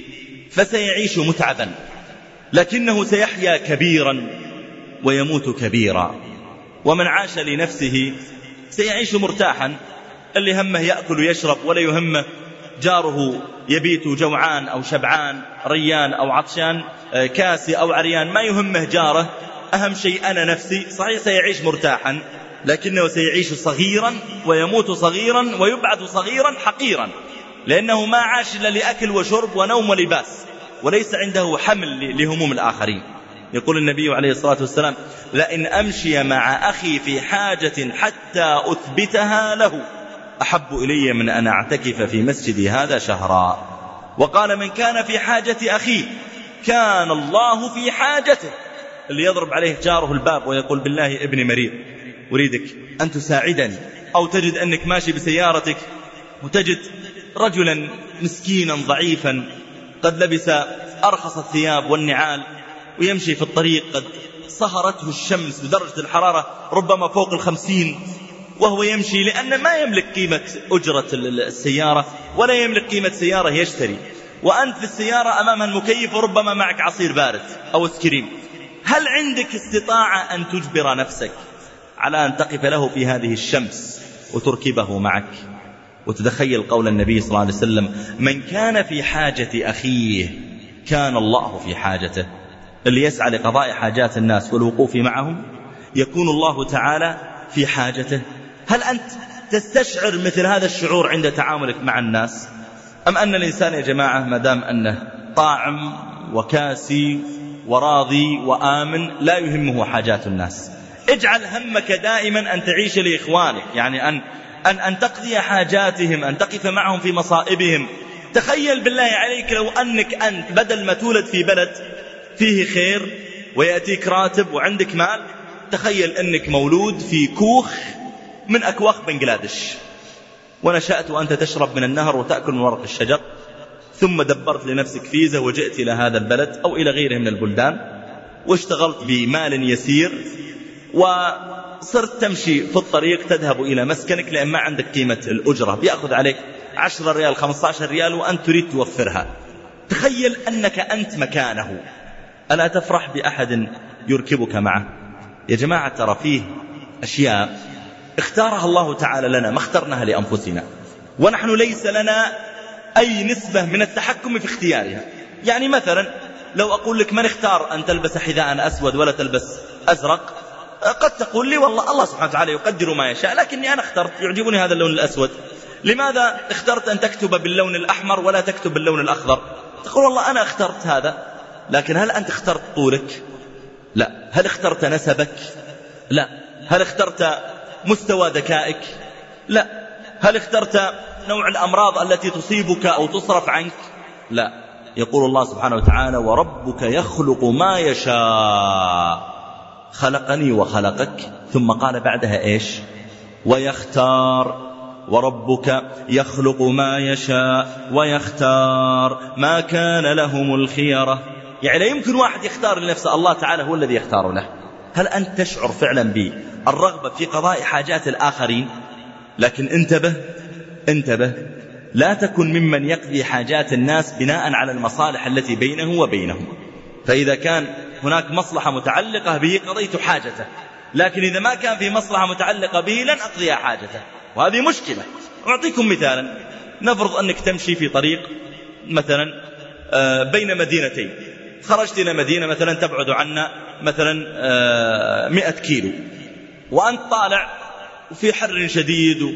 فسيعيش متعبا لكنه سيحيا كبيرا ويموت كبيرا. ومن عاش لنفسه سيعيش مرتاحا اللي همه يأكل ويشرب ولا يهمه جاره يبيت جوعان أو شبعان ريان أو عطشان كاسي أو عريان ما يهمه جاره. أهم شيء أنا نفسي صحيح سيعيش مرتاحا لكنه سيعيش صغيرا ويموت صغيرا ويبعث صغيرا حقيرا لأنه ما عاش إلا لأكل وشرب ونوم ولباس وليس عنده حمل لهموم الآخرين. يقول النبي عليه الصلاة والسلام لئن أمشي مع أخي في حاجة حتى أثبتها له أحب إلي من أن أعتكف في مسجدي هذا شهرا. وقال من كان في حاجة أخيه كان الله في حاجته. اللي يضرب عليه جاره الباب ويقول بالله ابني مريض. أريدك أن تساعدني. أو تجد أنك ماشي بسيارتك وتجد رجلا مسكينا ضعيفا قد لبس أرخص الثياب والنعال ويمشي في الطريق قد صهرته الشمس بدرجة الحرارة ربما فوق الخمسين وهو يمشي لأن ما يملك قيمة أجرة السيارة ولا يملك قيمة سيارة يشتري. وأنت في السيارة أمامها المكيف وربما معك عصير بارد أو اسكريم هل عندك استطاعة أن تجبر نفسك؟ على أن تقف له في هذه الشمس وتركبه معك. وتتخيل قول النبي صلى الله عليه وسلم من كان في حاجة أخيه كان الله في حاجته. اللي يسعى لقضاء حاجات الناس والوقوف معهم يكون الله تعالى في حاجته. هل أنت تستشعر مثل هذا الشعور عند تعاملك مع الناس؟ أم أن الإنسان يا جماعة ما دام أنه طاعم وكاسي وراضي وآمن لا يهمه حاجات الناس؟ اجعل همك دائما أن تعيش لإخوانك يعني أن, أن, أن تقضي حاجاتهم أن تقف معهم في مصائبهم. تخيل بالله عليك لو أنك أنت بدل ما تولد في بلد فيه خير ويأتيك راتب وعندك مال تخيل أنك مولود في كوخ من أكواخ بنجلاديش ونشأت وأنت تشرب من النهر وتأكل من ورق الشجر ثم دبرت لنفسك فيزا وجئت إلى هذا البلد أو إلى غيره من البلدان واشتغلت بمال يسير صرت تمشي في الطريق تذهب إلى مسكنك لأن ما عندك قيمة الأجرة. بيأخذ عليك 10 ريال 15 ريال وأنت تريد توفرها. تخيل أنك أنت مكانه. ألا تفرح بأحد يركبك معه؟ يا جماعة ترى فيه أشياء اختارها الله تعالى لنا ما اخترناها لأنفسنا. ونحن ليس لنا أي نسبة من التحكم في اختيارها. يعني مثلا لو أقول لك من اختار أن تلبس حذاء أسود ولا تلبس أزرق قد تقول لي والله الله سبحانه وتعالى يقدر ما يشاء لكني أنا اخترت يعجبني هذا اللون الأسود. لماذا اخترت أن تكتب باللون الأحمر ولا تكتب باللون الأخضر؟ تقول والله أنا اخترت هذا لكن هل أنت اخترت طولك؟ لا. هل اخترت نسبك؟ لا. هل اخترت مستوى ذكائك؟ لا. هل اخترت نوع الأمراض التي تصيبك أو تصرف عنك؟ لا. يقول الله سبحانه وتعالى وربك يخلق ما يشاء. خلقني وخلقك. ثم قال بعدها إيش؟ ويختار. وربك يخلق ما يشاء ويختار ما كان لهم الخيرة. يعني لا يمكن واحد يختار لنفسه. الله تعالى هو الذي يختار له. هل أنت تشعر فعلا بالرغبة في قضاء حاجات الآخرين؟ لكن انتبه انتبه. لا تكن ممن يقضي حاجات الناس بناء على المصالح التي بينه وبينهم. فإذا كان هناك مصلحة متعلقة به قضيت حاجته. لكن إذا ما كان في مصلحة متعلقة به لن أقضي حاجته. وهذه مشكلة. أعطيكم مثالا. نفرض أنك تمشي في طريق مثلا آه، بين مدينتين. خرجت إلى مدينة مثلا تبعد عنا مثلا آه، مئة كيلو. وأنت طالع في حر شديد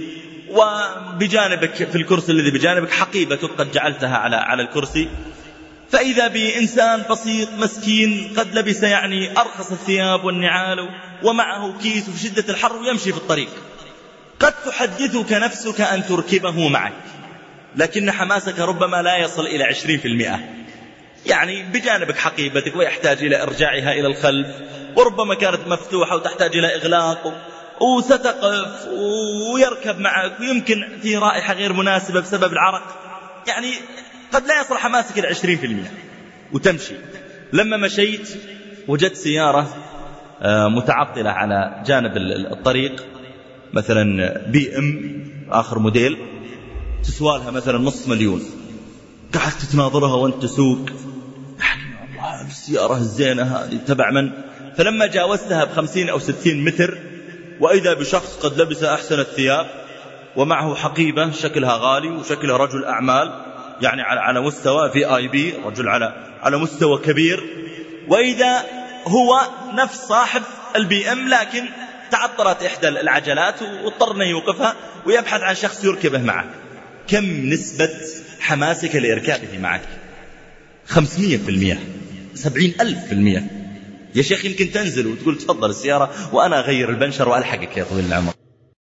وبجانبك في الكرسي الذي بجانبك حقيبتك قد جعلتها على على الكرسي. فإذا بإنسان بسيط مسكين قد لبس يعني أرخص الثياب والنعال ومعه كيس في شدة الحر ويمشي في الطريق. قد تحدثك نفسك أن تركبه معك لكن حماسك ربما لا يصل إلى عشرين في المئة. يعني بجانبك حقيبتك ويحتاج إلى إرجاعها إلى الخلف وربما كانت مفتوحة وتحتاج إلى إغلاق وستقف ويركب معك ويمكن في رائحة غير مناسبة بسبب العرق. يعني قد لا يصل حماسك إلى عشرين في المئة. وتمشي. لما مشيت وجدت سيارة آه، متعطلة على جانب الطريق. مثلا بي إم آخر موديل. تسوالها مثلا نص مليون. قعدت تناظرها وأنت تسوق. الله السيارة الزينة هذه تبع من؟ فلما جاوزتها بخمسين أو ستين متر وإذا بشخص قد لبس أحسن الثياب ومعه حقيبة شكلها غالي وشكلها رجل أعمال يعني على على مستوى VIP رجل على على مستوى كبير. وإذا هو نفس صاحب البي ام لكن تعطلت إحدى العجلات واضطر إنه يوقفها ويبحث عن شخص يركبه معه. كم نسبة حماسك لإركابه معك؟ خمسمية في المية سبعين ألف في المية. يا شيخ يمكن تنزل وتقول تفضل السيارة وأنا أغير البنشر وألحقك يا طويل العمر.